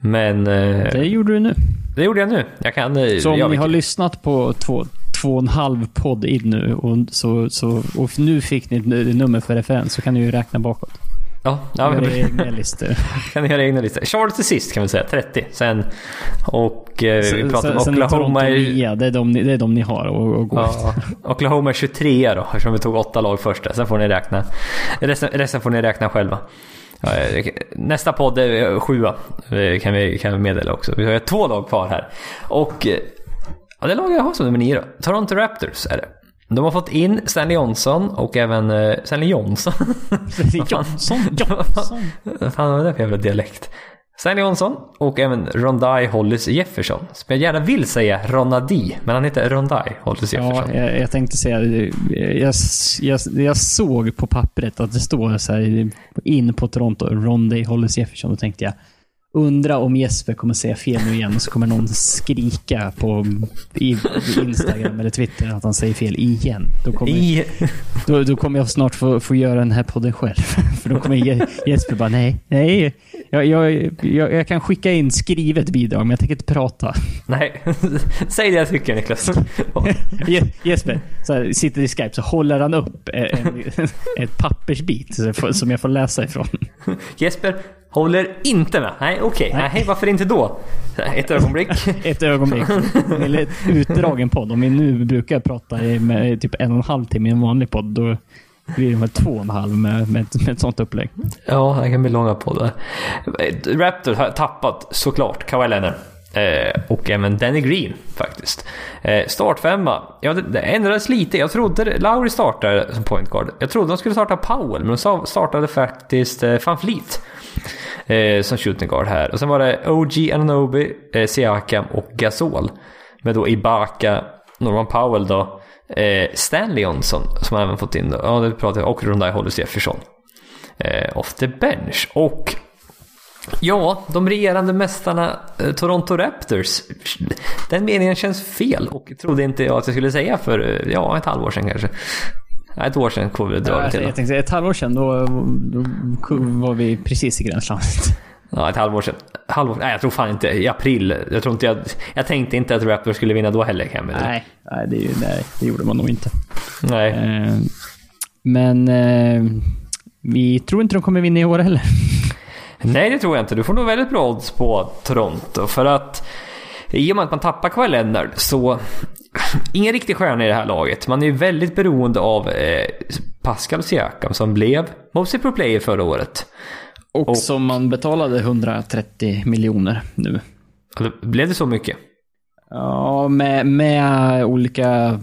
Men eh, Det gjorde du nu. det gjorde jag nu. Jag kan... eh, Så om jag ni har lyssnat på två, två och en halv podd in nu och, så, så, och nu fick ni ett nummer för referens så kan ni ju räkna bakåt. Ja, ja <laughs> Göra egna listor. kan göra egna listor. Charlotte till sist kan vi säga, 30. Sen... Och eh, vi pratar om sen är Oklahoma... Toronto i- nia, det är de, det är de ni har att, att gå efter. Ja, Oklahoma är 23 då, eftersom vi tog åtta lag först. Sen får ni räkna. Resten, resten får ni räkna själva. Ja, eh, Nästa podd är eh, sjua, kan vi, kan vi meddela också. Vi har två lag kvar här. Och eh, ja, det lag jag har som nummer nio då. Toronto Raptors är det. De har fått in Stanley Johnson och även eh, Stanley Johnson. <laughs> Johnson, <laughs> Johnson. Vad fan var det för jävla dialekt? Stanley Johnson och även Rondai Hollis Jefferson. Som jag gärna vill säga Ronadi, men han heter Rondai Hollis Jefferson. Ja, jag, jag tänkte säga, jag, jag, jag såg på pappret att det står så här in på Toronto, Ronday Hollis Jefferson. Då tänkte jag, undra om Jesper kommer säga fel nu igen och så kommer någon skrika på i, Instagram eller Twitter att han säger fel igen. Då kommer, I... då, då kommer jag snart få, få göra den här podden själv. <laughs> För då kommer Je- Jesper bara, nej, nej. Jag, jag, jag, jag kan skicka in skrivet bidrag, men jag tänker inte prata. Nej, <laughs> säg det jag tycker Niklas. <laughs> Je- Jesper så här, sitter i Skype så håller han upp en, ett pappersbit som jag får läsa ifrån. Jesper håller inte med. Nej, okej. Nej, varför inte då? Ett ögonblick. <laughs> Ett ögonblick. Eller ett utdragen podd. Om vi nu brukar prata i med typ en och en halv timme i en vanlig podd, då blir det väl två och en halv med, med, ett, med ett sånt upplägg. Ja, det kan bli långa poddar. Raptors har tappat såklart Kawhi Leonard. Eh, och även Danny Green faktiskt. Eh, startfemma. Ja, det, det ändrades lite. Jag trodde Lowry startade som point guard. Jag trodde de skulle starta Powell, men de startade faktiskt eh, Van Fleet. Eh, som shooting guard här. Och sen var det OG Ananobi, eh, Siakam och Gasol. Med då Ibaka, Norman Powell då. Eh, Stanley Johnson som även fått in då. Ja, det pratade jag. Och Rondai Hollis Jefferson eh, off the bench. Och ja, de regerande mästarna eh, Toronto Raptors. Den meningen känns fel och trodde inte jag att jag skulle säga för eh, ja, ett halvår sedan kanske. Nej, ett år sedan kom vi dra det till. jag tänkte, ett halvår sedan, då, då var vi precis i gränslandet. Ja, ett halvår sedan. Halvår, nej, jag tror fan inte. I april. Jag tror inte jag... Jag tänkte inte att Raptors skulle vinna då heller kan. Nej, nej, det, nej, det gjorde man nog inte. Nej. Eh, men eh, vi tror inte de kommer vinna i år heller. Nej, det tror jag inte. Du får nog väldigt bra odds på Toronto. För att i och med att man tappar Kawhi Leonard så... Ingen riktig stjärna i det här laget. Man är ju väldigt beroende av eh, Pascal Siakam som blev Most Pro Player förra året. Och, som man betalade 130 miljoner nu. Blev det så mycket? Ja, med, med olika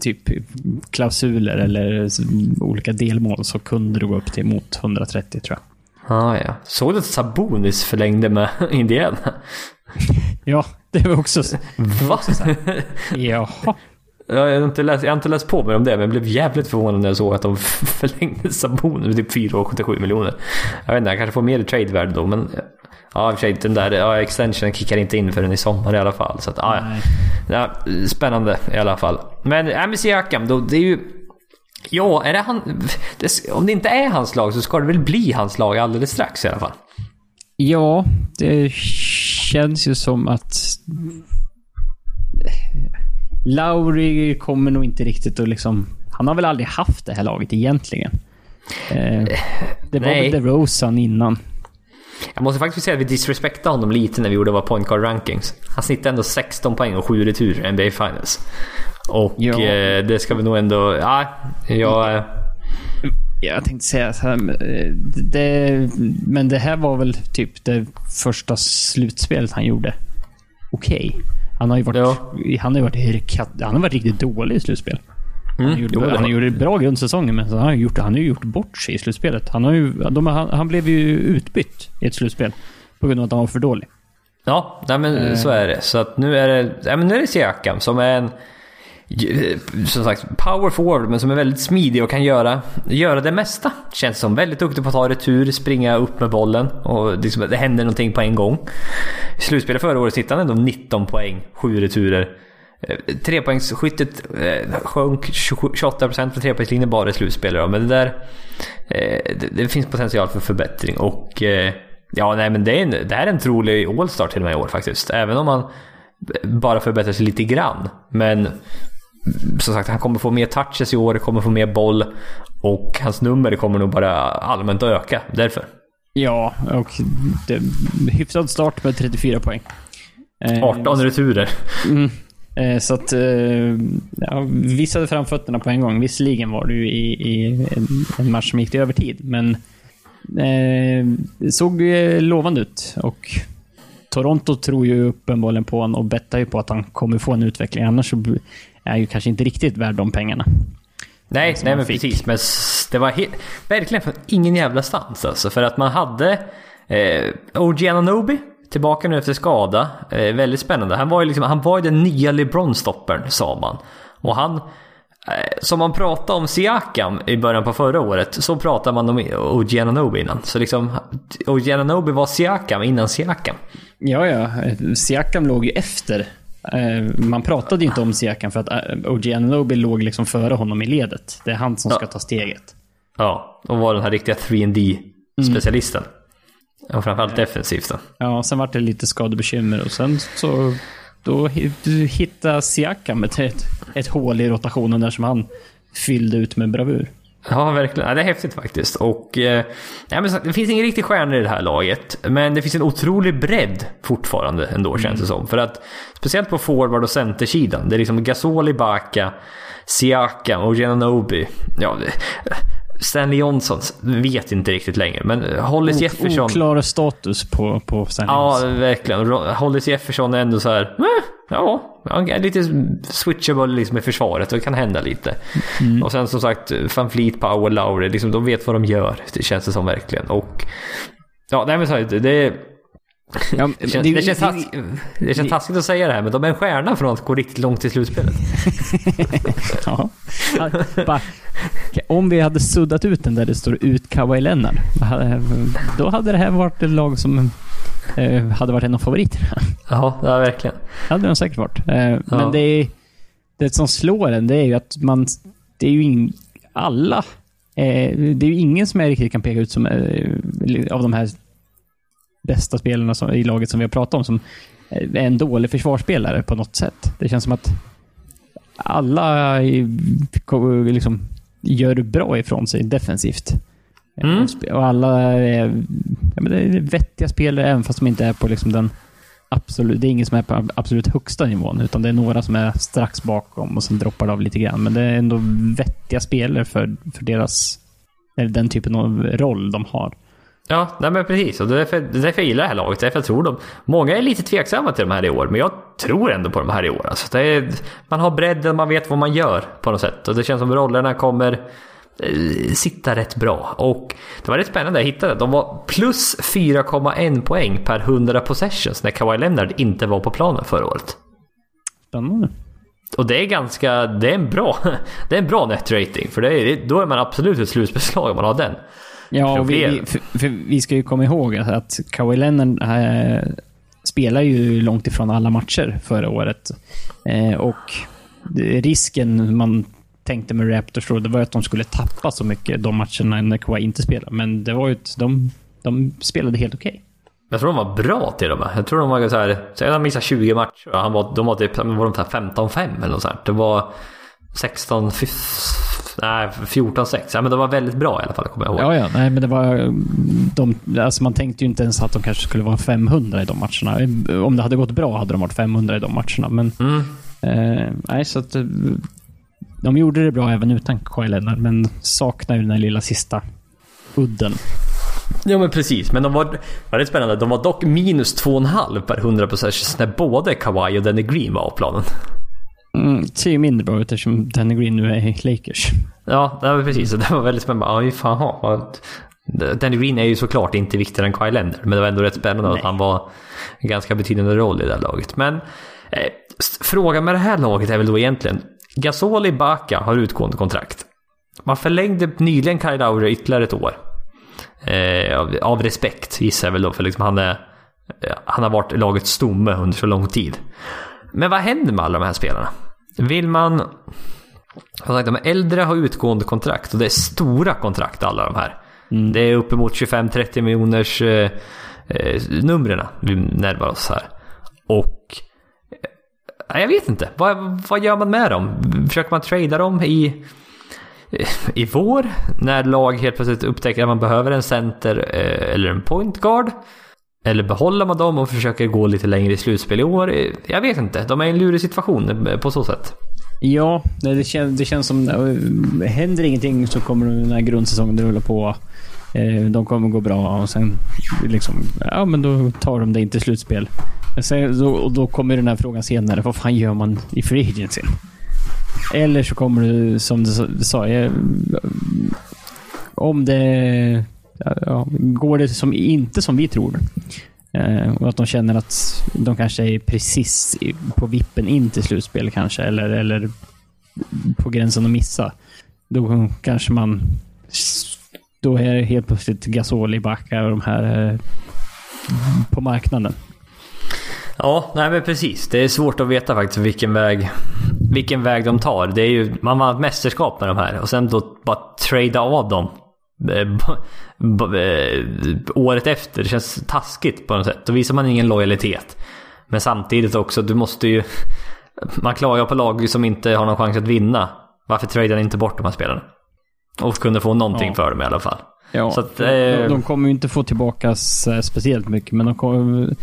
typ klausuler eller olika delmål så kunde det gå upp till mot 130 tror jag. Ah, ja. Såg du att Sabonis förlängde med <laughs> Indiana? Ja, det var också... s- Va? Jaha. Ja, jag, har inte läst, jag har inte läst på mig om det, men jag blev jävligt förvånad när jag såg att de <laughs> förlängde Sabonis med typ 4,77 miljoner. Jag vet inte, han kanske får mer i trade-värde då, men... Ja, i och för sig, den där ja, extensionen kickar inte in förrän i sommar i alla fall. Så att, ja, ja. Spännande i alla fall. Men med Siakam då, det är ju... Ja, är det han... Det, om det inte är hans lag så ska det väl bli hans lag alldeles strax i alla fall. Ja, det känns ju som att... Lauri kommer nog inte riktigt att liksom... Han har väl aldrig haft det här laget egentligen. Eh, det var Nej. väl DeRozan innan. Jag måste faktiskt säga att vi disrespektade honom lite när vi gjorde våra point guard rankings. Han snittade ändå 16 poäng och 7 returer i NBA Finals. Och eh, det ska vi nog ändå... Ja, jag... Jag tänkte säga så här, eh, det, men det här var väl typ det första slutspelet han gjorde. Okej. Han har ju varit, Ja. han har varit, han har varit riktigt dålig i slutspel. Han Mm, gjorde, jo, han gjorde bra grundsäsongen, men så har han, gjort, han har ju gjort bort sig i slutspelet. Han, har ju, de, han, han blev ju utbytt i ett slutspel på grund av att han var för dålig. Ja, nej men Eh. så är det. Så att nu är det, ja, men nu är det Siakam som är en som sagt, power forward men som är väldigt smidig och kan göra, göra det mesta. Känns som väldigt duktig på att ta retur, springa upp med bollen och liksom, det händer någonting på en gång. I slutspelet förra året hittade han ändå 19 poäng, 7 returer. Eh, trepoängsskyttet eh, sjönk 28% på trepoängslinjen bara i slutspelet men det där eh, det, det finns potential för förbättring och eh, ja, nej men det, är en, det här är en trolig All-star till och med i år faktiskt. Även om man bara förbättrar sig lite grann. Men som sagt, han kommer få mer touches i år, kommer få mer boll och hans nummer kommer nog bara allmänt att öka därför. Ja, och det, hyfsad start med 34 poäng. Eh, 18 returer. Mm. Eh, Så att, eh, ja, visade framfötterna på en gång. Visserligen var det ju i, i en, en match som gick till övertid, men eh, såg eh, lovande ut. Och Toronto tror ju uppenbarligen på honom och bettar ju på att han kommer få en utveckling. Annars så är ju kanske inte riktigt värd de pengarna. Nej, nej men fick. precis. Men det var verkligen från ingen jävla stans alltså. För att man hade eh, OG Ananobi tillbaka nu efter skada. Eh, väldigt spännande. Han var ju liksom, han var ju den nya LeBron-stoppern sa man. Och han, eh, som man pratade om Siakam i början på förra året, så pratade man om OG Ananobi innan. Så liksom, OG Ananobi var Siakam innan Siakam. Ja, ja. Siakam låg ju efter. Eh, Man pratade ju inte om Siakam för att eh, OG Anunoby låg liksom före honom i ledet. Det är han som ska Ja. ta steget. Ja, och var den här riktiga 3D specialisten. Och framförallt defensivt då. Ja, sen var det lite skadebekymmer och sen så då hittade Siakam ett, ett, ett hål i rotationen där som han fyllde ut med bravur. Ja, verkligen. Ja, det är häftigt faktiskt. Och, eh, ja, men det finns ingen riktig stjärna i det här laget. Men det finns en otrolig bredd fortfarande ändå känns det som. För att speciellt på forward och centersidan. Det är liksom Gasol, Ibaka, Siakam och Giannobi. Ja, det- Stanley Johnson vet inte riktigt längre. Men eh, Hollis Jefferson. Oklar status på, på Stanley Ja, Johnson. verkligen. Hollis Jefferson är ändå så här. "Eh, Ja, han är lite switchable liksom i försvaret och det kan hända lite. Mm. Och sen som sagt, Van Fleet, Power, Lowry, liksom, de vet vad de gör. Det känns det som verkligen. Och ja, nej men så det, det, Ja, det, känns, det, känns task, det känns taskigt att säga det här, men de är en stjärna från att gå riktigt långt i slutspelet. <laughs> Ja. Bara, Om vi hade suddat ut den där det står ut Kawhi Leonard, då hade- det här varit ett lag som hade varit en av favoriterna. Ja, ja verkligen. Det hade de säkert varit. Eh, Men det, är, det som slår en, det är ju att man... Det är ju ing, alla... Eh, det är ju ingen som är riktigt kan peka ut som eh, av de här bästa spelarna som, i laget som vi har pratat om som är en dålig försvarsspelare på något sätt. Det känns som att alla liksom gör bra ifrån sig defensivt. Mm. Och alla är, ja, men det är vettiga spelare även fast de inte är på liksom den absolut, det är ingen som är på absolut högsta nivån, utan det är några som är strax bakom och sen droppar det av lite grann. Men det är ändå vettiga spelare för, för deras, eller den typen av roll de har. Ja, nej men precis. Och det är därför, det är därför jag gillar det här laget. Det är därför jag tror dem. Många är lite tveksamma till de här i år, men jag tror ändå på de här i år. Alltså, det är, man har bredden, man vet vad man gör på något sätt. Och det känns som rollerna kommer sitta rätt bra. Och det var rätt spännande, jag hittade. De var plus 4,1 poäng per 100 possessions när Kawhi Leonard inte var på planen förra året. Spännande. Och det är ganska, det är en bra, <laughs> det är en bra net rating. För det är, då är man absolut ett slutspelslag om man har den. Ja, och vi, för, för vi ska ju komma ihåg att Kawhi Leonard eh, spelar ju långt ifrån alla matcher förra året. Eh, och risken man tänkte med Raptors då, det var att de skulle tappa så mycket de matcherna när Kawhi inte spelade. Men det var ju att de, de spelade helt okej. Jag tror de var bra till och med. Jag tror de var så här, så han missade 20 matcher och han var, de var typ, var de så här 15-5 eller något sånt. Det var 16, fy- nej 14-6. Ja men det var väldigt bra i alla fall, kommer jag ihåg. Ja, ja. Nej, men det var... De, alltså man tänkte ju inte ens att de kanske skulle vara 500 i de matcherna. Om det hade gått bra hade de varit 500 i de matcherna. Men Mm. Eh, nej, så att... de gjorde det bra även utan Kawhi Leonard, men saknar ju den här lilla sista udden. Ja men precis, men de var väldigt spännande. De var dock minus 2,5 per 100% när både Kawhi och Danny Green var av planen. Mm, det ser ju mindre bra ut eftersom Danny Green nu är i Lakers. Ja, det var precis. Det var väldigt spännande. Ja, fan, vad... Danny Green är ju såklart inte viktigare än Kawhi Leonard, men det var ändå rätt spännande Nej. att han var en ganska betydande roll i det här laget. Men eh, frågan med det här laget är väl då egentligen, Gasol i Baka har utgående kontrakt. Man förlängde nyligen Kyle Lowry ytterligare ett år. Eh, av, av, respekt gissar jag väl då, för liksom han, är, eh, han har varit lagets stomme under så lång tid. Men vad händer med alla de här spelarna? Vill man... Som sagt, de äldre har utgående kontrakt och det är stora kontrakt alla de här. Mm. Det är uppemot 25-30 miljoners eh, eh, numren vi närmar oss här. Och jag vet inte. Vad, vad gör man med dem? Försöker man trada dem i, i vår? När lag helt plötsligt upptäcker att man behöver en center eh, eller en point guard? Eller behåller man dem och försöker gå lite längre i slutspel i år? Jag vet inte. De är i en lurig situation eh, på så sätt. Ja, det, kän, det känns som... Eh, händer ingenting så kommer den här grundsäsongen rulla på. De kommer gå bra och sen liksom... Ja, men då tar de det inte slutspel. Sen, då, och då kommer den här frågan senare. Vad fan gör man i free agency? Eller så kommer du, som du sa, jag, eh, om det ja, går det som, inte som vi tror. Eh, och att de känner att de kanske är precis på vippen in till slutspel kanske, eller, eller på gränsen att missa. Då kanske man... Då är det helt plötsligt Gasol i och de här eh, på marknaden. Ja, nej men precis. Det är svårt att veta faktiskt vilken väg, vilken väg de tar. Det är ju, man vann ett mästerskap med de här och sen då bara trada av dem Eh, eh, året efter. Det känns taskigt på något sätt. Då visar man ingen lojalitet. Men samtidigt också, du måste ju... Man klagar på lag som inte har någon chans att vinna. Varför tradar ni inte bort de här spelarna? Och kunde få någonting ja. för dem i alla fall. Ja, så att, eh, de, de, kommer ju inte få tillbaka speciellt mycket, men de, kommer,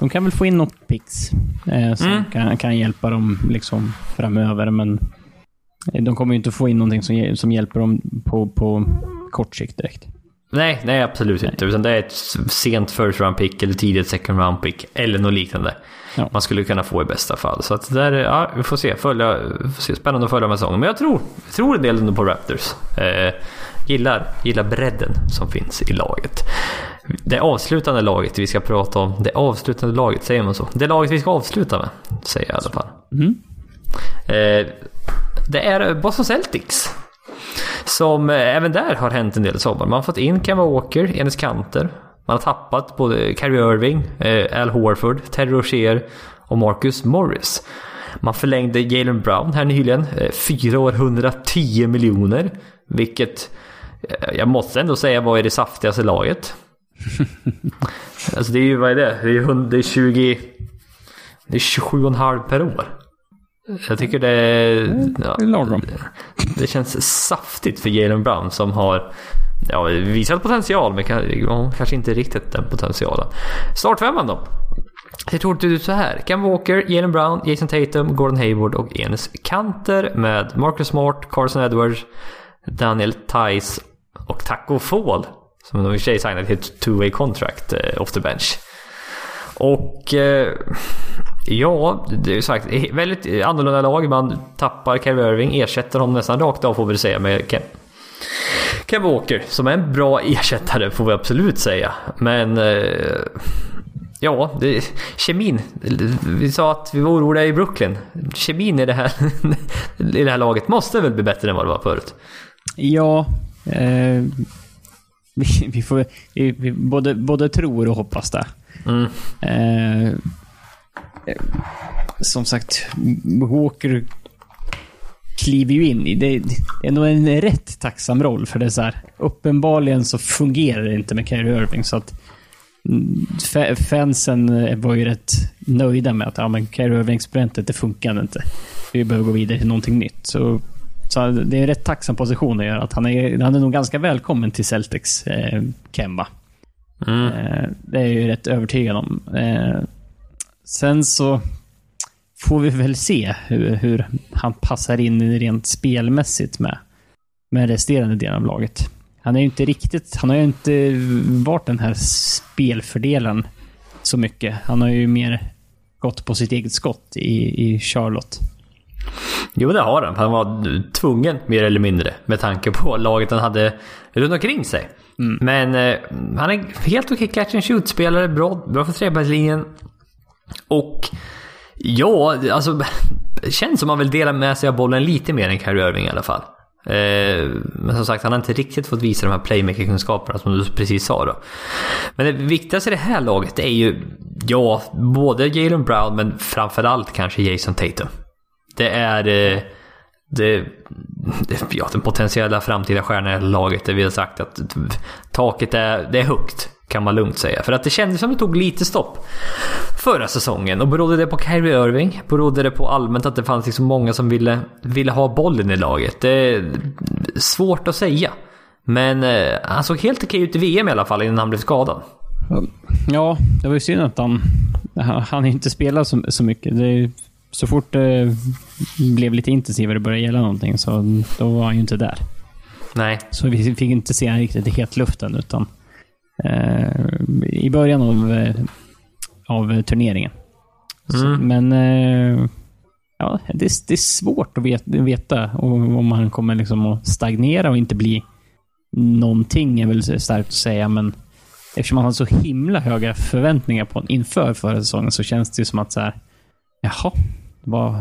de kan väl få in något pix eh, som mm. kan, kan hjälpa dem liksom framöver. Men de kommer ju inte få in någonting som, som hjälper dem på, på kort sikt direkt. Nej, nej absolut nej. inte. Utan det är ett sent first round pick eller tidigt second round pick eller något liknande. Ja. Man skulle kunna få i bästa fall. Så att där, ja, vi får se. Följa, får se. Spännande att följa med säsongen. Men jag tror, jag tror en del ändå på Raptors. Eh, gillar, gillar bredden som finns i laget. Det avslutande laget vi ska prata om. Det avslutande laget, säger man så? Det laget vi ska avsluta med, säger jag i alla fall. Mm. Eh, det är Boston Celtics. Som eh, även där har hänt en del i sommar. Man har fått in Kemba Walker, Enes Kanter. Man har tappat både Kyrie Irving, eh, Al Horford, Ted Rozier och Marcus Morris. Man förlängde Jalen Brown här nyligen. Eh, fyra år, 110 miljoner. Vilket jag måste ändå säga var i det saftigaste laget. <laughs> alltså det är ju, vad är det? Det är, det är 20... Det är 27,5 per år. Jag tycker det är... Mm, ja, lagom. Det känns saftigt för Jalen Brown som har ja, visat potential men kanske inte riktigt den potentialen. Startfemman då? Det tror du så här. Cam Walker, Jalen Brown, Jason Tatum, Gordon Hayward och Enes Kanter med Marcus Smart, Carson Edwards, Daniel Tice och Taco Fall. Som de i och för sig signade till ett two-way contract eh, off the bench. Och eh, ja, det är sagt eh, väldigt annorlunda lag. Man tappar Kyrie Irving, ersätter honom nästan rakt av får vi säga med Ken. Ken Walker, som är en bra <laughs> ersättare får vi absolut säga. Men eh, ja, det, kemin. Vi sa att vi var oroliga i Brooklyn. Kemin i det här, <laughs> i det här laget måste väl bli bättre än vad det var förut? Ja, eh, vi, <laughs> vi, får vi, vi både, både tror och hoppas det. Mm. Eh, som sagt, Walker kliver ju in i. Det, det är nog en rätt tacksam roll för det är så här, uppenbarligen så fungerar det inte med Kyrie Irving så att mm, fansen var ju rätt nöjda med att ja, men Kyrie Irving-experimentet, det funkar inte. Vi behöver gå vidare till någonting nytt. Så, så det är en rätt tacksam position att göra. Att han, är, han är nog ganska välkommen till Celtics, eh, Kemba. Mm. Eh, det är jag ju rätt övertygad om. Eh, sen så... får vi väl se hur, hur han passar in rent spelmässigt med, med resterande delen av laget. Han är ju inte riktigt, han har ju inte varit den här spelfördelen så mycket. Han har ju mer gått på sitt eget skott i, i Charlotte. Jo, det har han. Han var tvungen, mer eller mindre, med tanke på laget han hade runt omkring sig. Mm. Men eh, han är helt okej catch and shoot-spelare, bra, bra för trepoängslinjen. Och ja, alltså <laughs> känns som att han vill dela med sig av bollen lite mer än Kyrie Irving i alla fall. Eh, men som sagt, han har inte riktigt fått visa de här playmaker-kunskaperna som du precis sa då. Men det viktigaste i det här laget är ju, ja, både Jalen Brown men framförallt kanske Jason Tatum. Det är eh, det, det, ja, den potentiella framtida stjärnan i laget. Det vi har sagt att taket är, det är högt. Kan man lugnt säga. För att det kändes som det tog lite stopp förra säsongen. Och berodde det på Kyrie Irving? Berodde det på allmänt att det fanns liksom många som ville, ville ha bollen i laget? Det är svårt att säga. Men eh, han såg helt okej ut i VM i alla fall innan han blev skadad. Ja, det var ju synd att han... Han inte spelade så, så mycket. Det så fort det blev lite intensivare och började gälla någonting så då var han ju inte där. Nej. Så vi fick inte se honom riktigt i hetluften utan eh, i början av, eh, av turneringen. Mm. Så, men eh, ja, det, det, är svårt att veta, veta om man kommer liksom att stagnera och inte bli någonting är väl starkt att säga, men eftersom man har så himla höga förväntningar på inför förra säsongen så känns det ju som att så här, jaha, vad,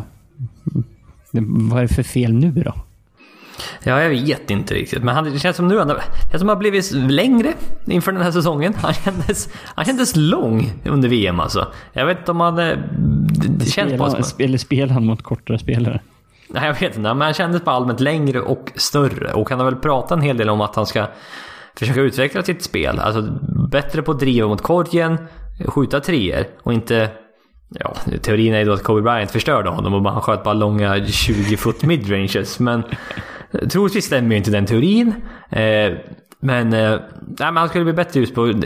vad är det för fel nu då? Ja, jag vet inte riktigt. Men han, det känns som nu det känns som har blivit längre inför den här säsongen. Han kändes, han kändes lång under VM alltså. Jag vet inte om han... Det, det känns bara som... Eller spelar han mot kortare spelare? Nej, jag vet inte. Men han kändes bara allmänt längre och större. Och han har väl pratat en hel del om att han ska försöka utveckla sitt spel. Alltså bättre på att driva mot korgen, skjuta treor och inte Ja, teorin är ju då att Kobe Bryant förstörde honom och han sköt bara långa 20 foot midranges. Men troligtvis stämmer ju inte den teorin. Eh, men, eh, nej, men han skulle bli bättre just på att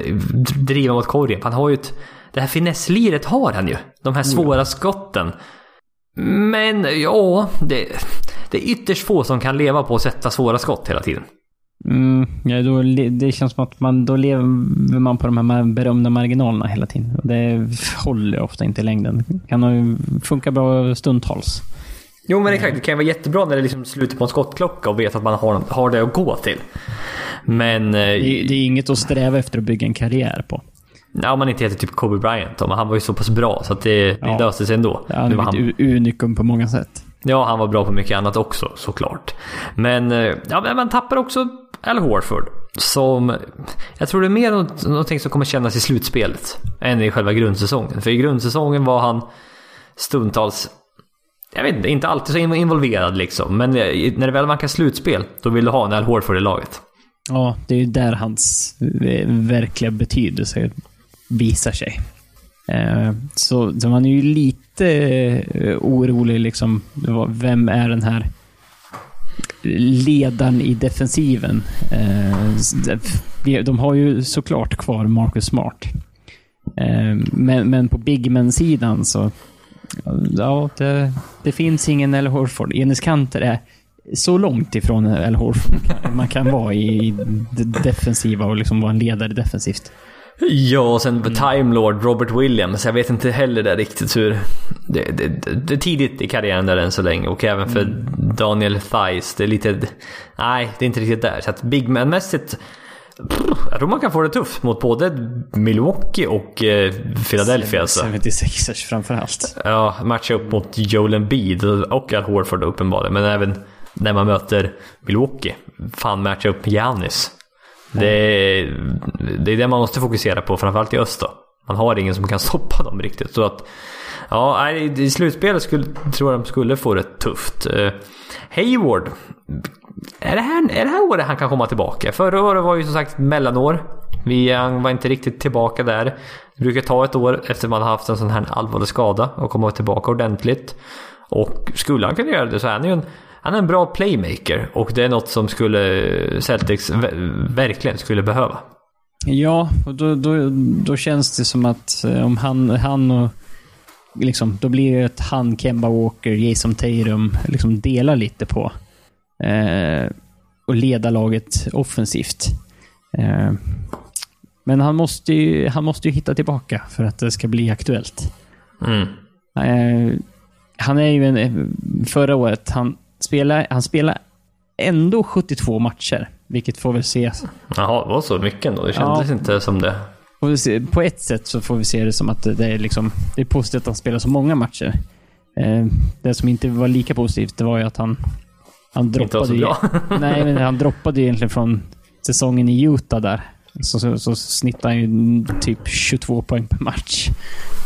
driva mot korgen. Han har ju ett... Det här finessliret har han ju. De här svåra skotten. Men ja, det, det är ytterst få som kan leva på att sätta svåra skott hela tiden. Mm, ja, då, det känns som att man, då lever man på de här berömda marginalerna hela tiden. Det håller ofta inte i längden. Kan funka bra stundtals. Jo men exakt, det kan ju vara jättebra när det liksom slutar på en skottklocka och vet att man har, har det att gå till. Men... Det, det är inget att sträva efter att bygga en karriär på. Ja, om man inte heter typ Kobe Bryant då, men han var ju så pass bra så att det, det ja. löste sig ändå. Ja, han är ett unikum på många sätt. Ja, han var bra på mycket annat också såklart. Men ja, man tappar också Al Horford. Som, jag tror det är mer något, någonting som kommer kännas i slutspelet. Än i själva grundsäsongen. För i grundsäsongen var han stundtals jag vet inte, inte alltid så involverad liksom. Men när det väl vankar slutspel, då vill du ha en Al Horford i laget. Ja, det är ju där hans eh, verkliga betydelse visar sig. Eh, så, så man är ju lite eh, orolig liksom. Vem är den här ledaren i defensiven. Eh, de har ju såklart kvar Marcus Smart. Eh, men, men på bigman-sidan så... Ja, det, det finns ingen L. Horford. Enes Kanter är så långt ifrån L. Horford man kan vara i det defensiva och liksom vara en ledare defensivt. Ja, och sen mm. Time Lord Robert Williams. Jag vet inte heller där riktigt hur... Det, det, det är tidigt i karriären där än så länge och även för mm. Daniel Thies. Det är lite... Nej, det är inte riktigt där. Så att Big Man-mässigt... Jag tror man kan få det tufft mot både Milwaukee och eh, Philadelphia. 76ers alltså. framförallt. Ja, matcha upp mot Joel Embiid och Al Horford uppenbarligen. Men även när man möter Milwaukee. Fan matcha upp Giannis. Det är, det är det man måste fokusera på, framförallt i öst då. Man har ingen som kan <laughs> stoppa dem riktigt. Så att, ja, i slutspelet skulle, tror jag de skulle få det tufft. Uh, Hayward. Är det, här, är det här året han kan komma tillbaka? Förra året var ju som sagt mellanår. Vi, han var inte riktigt tillbaka där. Det brukar ta ett år efter man har haft en sån här allvarlig skada och komma tillbaka ordentligt. Och skulle han kunna göra det så är han ju en han är en bra playmaker och det är något som skulle Celtics verkligen skulle behöva. Ja, och då, då, då känns det som att eh, om han, han och liksom, då blir det att han, Kemba Walker, Jason Tatum liksom delar lite på eh, och leda laget offensivt. Eh, men han måste, ju, han måste ju hitta tillbaka för att det ska bli aktuellt. Mm. Eh, han är ju en... Förra året, han spelade, han spelade ändå 72 matcher. Vilket får väl ses. Jaha, det var så mycket ändå. Det kändes Ja. inte som det. se- På ett sätt så får vi se det som att det är, liksom, det är positivt att han spelar så många matcher. Eh, det som inte var lika positivt, det var ju att han... Han droppade ju. <laughs> Nej, men han droppade ju egentligen från säsongen i Utah där. Så, så, så snittade han ju typ 22 poäng per match.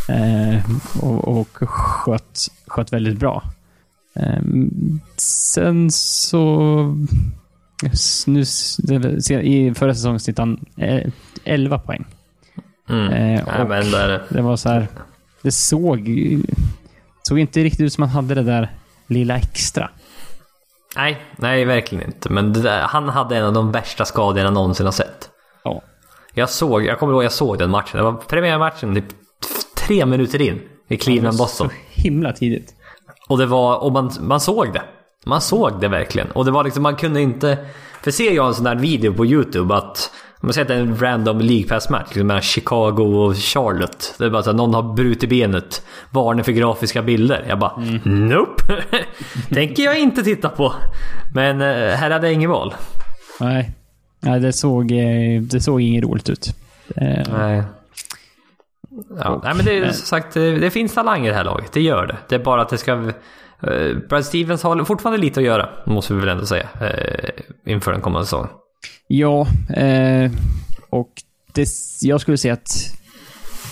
Eh, och och sköt, sköt väldigt bra. Eh, sen så... Nu, I förra säsongen snittade han eh, 11 poäng. Mm. Eh, Nej, och men där, det var så här... Det såg, såg inte riktigt ut som han hade det där lilla extra. nej, nej, verkligen inte. Men där, han hade en av de värsta skadorna jag någonsin har sett. Ja. Jag såg, jag kommer ihåg jag såg den matchen. Det var premiärmatchen typ tre minuter in i Cleveland Boston. Så himla tidigt. Och det var, och man, man såg det. Man såg det verkligen. Och det var liksom, man kunde inte... För ser jag en sån där video på YouTube att... Om man säger att det är en random League Pass-match liksom mellan Chicago och Charlotte. Det är bara så att någon har brutit benet. Varning för grafiska bilder. Jag bara, nope! <laughs> Tänker jag inte titta på. Men eh, här hade jag ingen val. Nej. Nej, det såg, eh, det såg inget roligt ut. Eh, Nej. Ja, nej men det är som sagt, det, det finns talanger i det här laget. Det gör det. Det är bara att det ska... Uh, Brad Stevens har fortfarande lite att göra, måste vi väl ändå säga. eh, inför den kommande säsongen. Ja, eh, och det, jag skulle säga att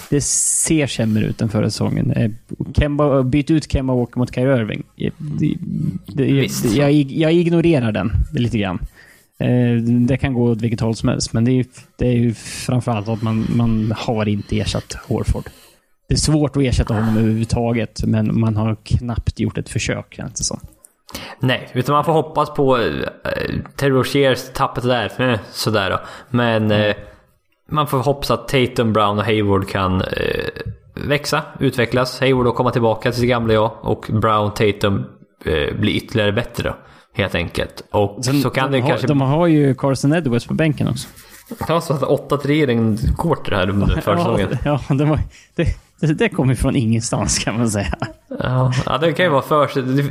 det ser sämre ut än förra säsongen. Eh, Kemba, byt ut Kemba Walker mot Kyrie Irving. Eh, Det, det, jag, jag ignorerar den lite grann. Eh, det kan gå åt vilket håll som helst, men det är ju, det är ju framförallt att man, man har inte ersatt Horford. Det är svårt att ersätta honom överhuvudtaget, men man har knappt gjort ett försök, känns det som. Nej, utan man får hoppas på uh, Terry Roziers tappet där, eh, sådär då. Men eh, man får hoppas att Tatum, Brown och Hayward kan eh, växa, utvecklas. Hayward och komma tillbaka till sitt gamla jag och Brown, Tatum eh, bli ytterligare bättre då. Helt enkelt. Och Sen, så kan de, det har, kanske... de har ju Carson Edwards på bänken också. Ja, så att 8-3 i en quarter här under försäsongen. Ja, ja det, var, det, det, det kom ju från ingenstans kan man säga. Ja, ja, det kan ju vara för det,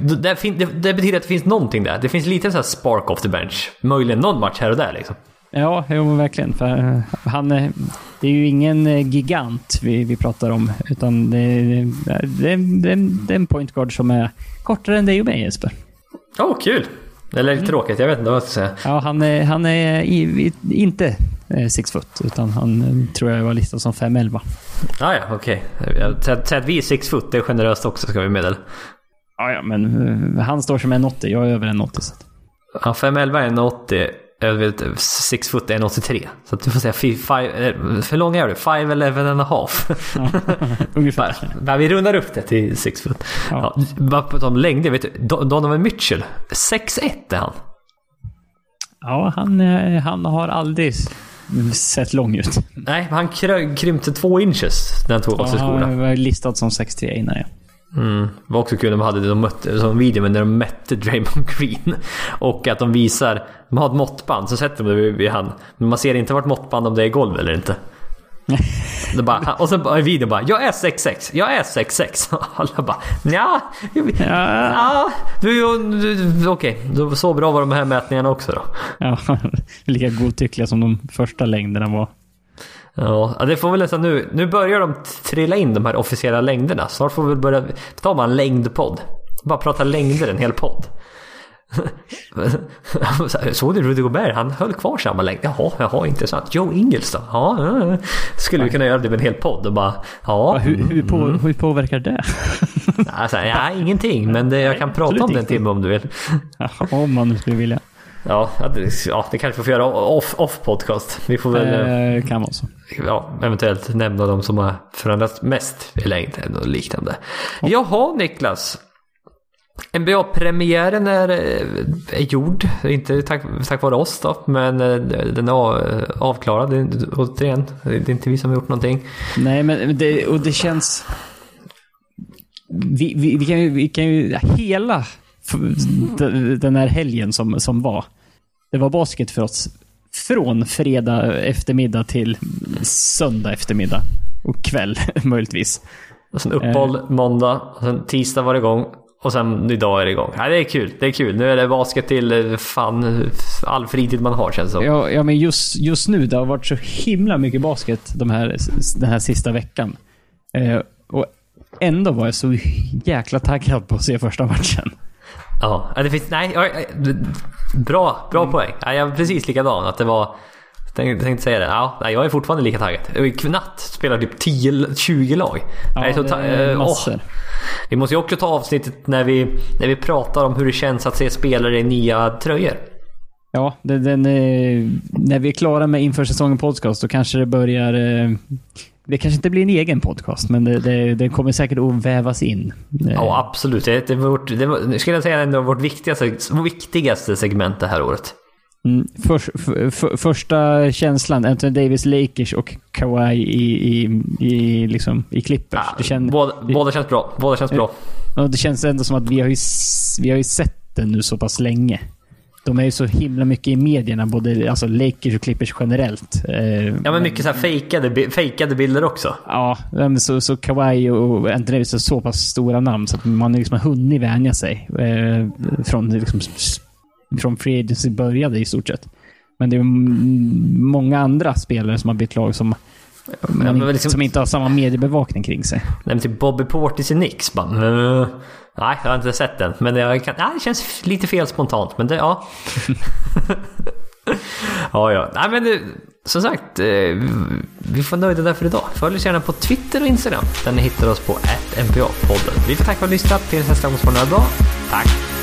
det, det, betyder att det finns någonting där. Det finns lite så spark off the bench. Möjligen någon match här och där liksom. Ja, jo, men verkligen. För eh, han, det är ju ingen eh, gigant vi, vi pratar om, utan det, det, det, det är en point guard som är kortare än dig och mig Jesper. Åh, oh, kul! Eller lite tråkigt, jag vet inte vad jag ska säga. Ja, han är, han är i, i, inte eh, six foot, utan han eh, tror jag var listad som 5'11. Ah, ja, okej. Jag Säg att vi är six foot, det är generöst också ska vi meddela. Ja, ja, men eh, han står som en 80, jag är över en 80. Så. att- Ja, 5'11 är 1,80. Jag vet, six foot är 1,83. Så du får säga fi- five, eh, hur lång är du? 5'11 and a half. <laughs> Ja, ungefär. Nej, vi rundar upp det till six foot. Ja. Ja. bara på tal om längder, vet du? Don- Donovan Mitchell. 6'1 är han. Ja, han, eh, han har aldrig sett lång ut. Nej, men han krympte två inches när han tog av sig skorna. Han var listad som 6'3 innan ja. Mm. Det var också kul när de hade det, de mötte, som video men när de mätte Draymond <laughs> Green. Och att de visar, de har ett måttband så sätter de det vid, han. Men man ser inte vart måttband om det är golv eller inte. <laughs> Det bara, och sen i videon bara, jag är 6'6, jag är 6'6. <laughs> Alla bara, ja, Ja, du, du, du okej, då så bra var de här mätningarna också då. ja, lika godtyckliga som de första längderna var. Ja, det får väl nästan nu. Nu börjar de trilla in de här officiella längderna. Snart får vi börja ta bara en längdpodd. Bara prata längder en hel podd. <laughs> Såg du Rudy Gobert? Han höll kvar samma längd. Jaha, jaha, intressant. Joe Ingles då? Ja. Skulle vi kunna göra det med en hel podd och bara... Ja, Ja, hur, hur, på, Mm. hur påverkar det? alltså, ja ingenting. Men det, jag kan prata om det en timme om du vill. Om man nu skulle vilja. Ja, det, ja, det kanske vi får göra off, off podcast. Vi får väl... Eh, kan vara så. ja, eventuellt nämna de som har förändrats mest i längd och liknande. Jaha Niklas. NBA-premiären är, eh, är gjord, inte tack, tack vare oss då, men eh, den är av- avklarad. Återigen, det är inte vi som har gjort någonting. Nej, men det, och det känns... vi, vi, vi, kan ju, vi kan ju... Hela den här helgen som, som var. Det var basket för oss från fredag eftermiddag till söndag eftermiddag. Och kväll, <laughs> möjligtvis. Och sen uppehåll eh. måndag, och sen tisdag var det igång. Och sen idag är det igång. Ja, det är kul. Det är kul. Nu är det basket till eh, fan all fritid man har känns det som. Ja, ja men just, just nu, det har varit så himla mycket basket de här, den här sista veckan. Eh, och ändå var jag så jäkla taggad på att se första matchen. Ja, det finns... Nej, bra, bra mm. poäng. Ja, jag är precis likadan. Att det var... Jag tänkte säga det. Ja, jag är fortfarande lika taggad. Knatt spelar typ 10-20 lag. Ja, jag är så det är massor. Oh. Vi måste ju också ta avsnittet när vi, när vi pratar om hur det känns att se spelare i nya tröjor. Ja, den, den, när vi är klara med inför säsongen podcast då kanske det börjar... Det kanske inte blir en egen podcast, men det, det, det kommer säkert att vävas in. Ja, absolut. Det, det, vårt, det var, skulle jag säga, ändå vårt viktigaste, viktigaste segment det här året. Mm, för, för, för, första känslan, Anthony Davis, Lakers och Kawhi i, i, i, liksom, i Clippers. Ja, känner, båda, det, båda känns bra. Båda känns bra. Och det känns ändå som att vi har ju, vi har ju sett det nu så pass länge. De är ju så himla mycket i medierna, både alltså Lakers och Clippers generellt. Eh, ja, men mycket så här fejkade, fejkade bilder också. Ja, så, så Kawhi och Anthony Davis är så pass stora namn så att man liksom har hunnit vänja sig. Eh, från liksom från Free Agency började i stort sett. Men det är många andra spelare som har bytt lag som, ja, liksom, som inte har samma mediebevakning kring sig. Nej, men typ Bobby Portis i bara, uh, Nej, jag har inte sett den. Men jag kan, nej, det känns lite fel spontant. Men det, ja. <laughs> ja, ja. Nej, men det, som sagt. Eh, vi får nöjda där för idag. Följ oss gärna på Twitter och Instagram. Där ni hittar oss på NPA-podden. Vi får tacka för att ni lyssnat. Till nästa gång så får ni ha bra. Tack!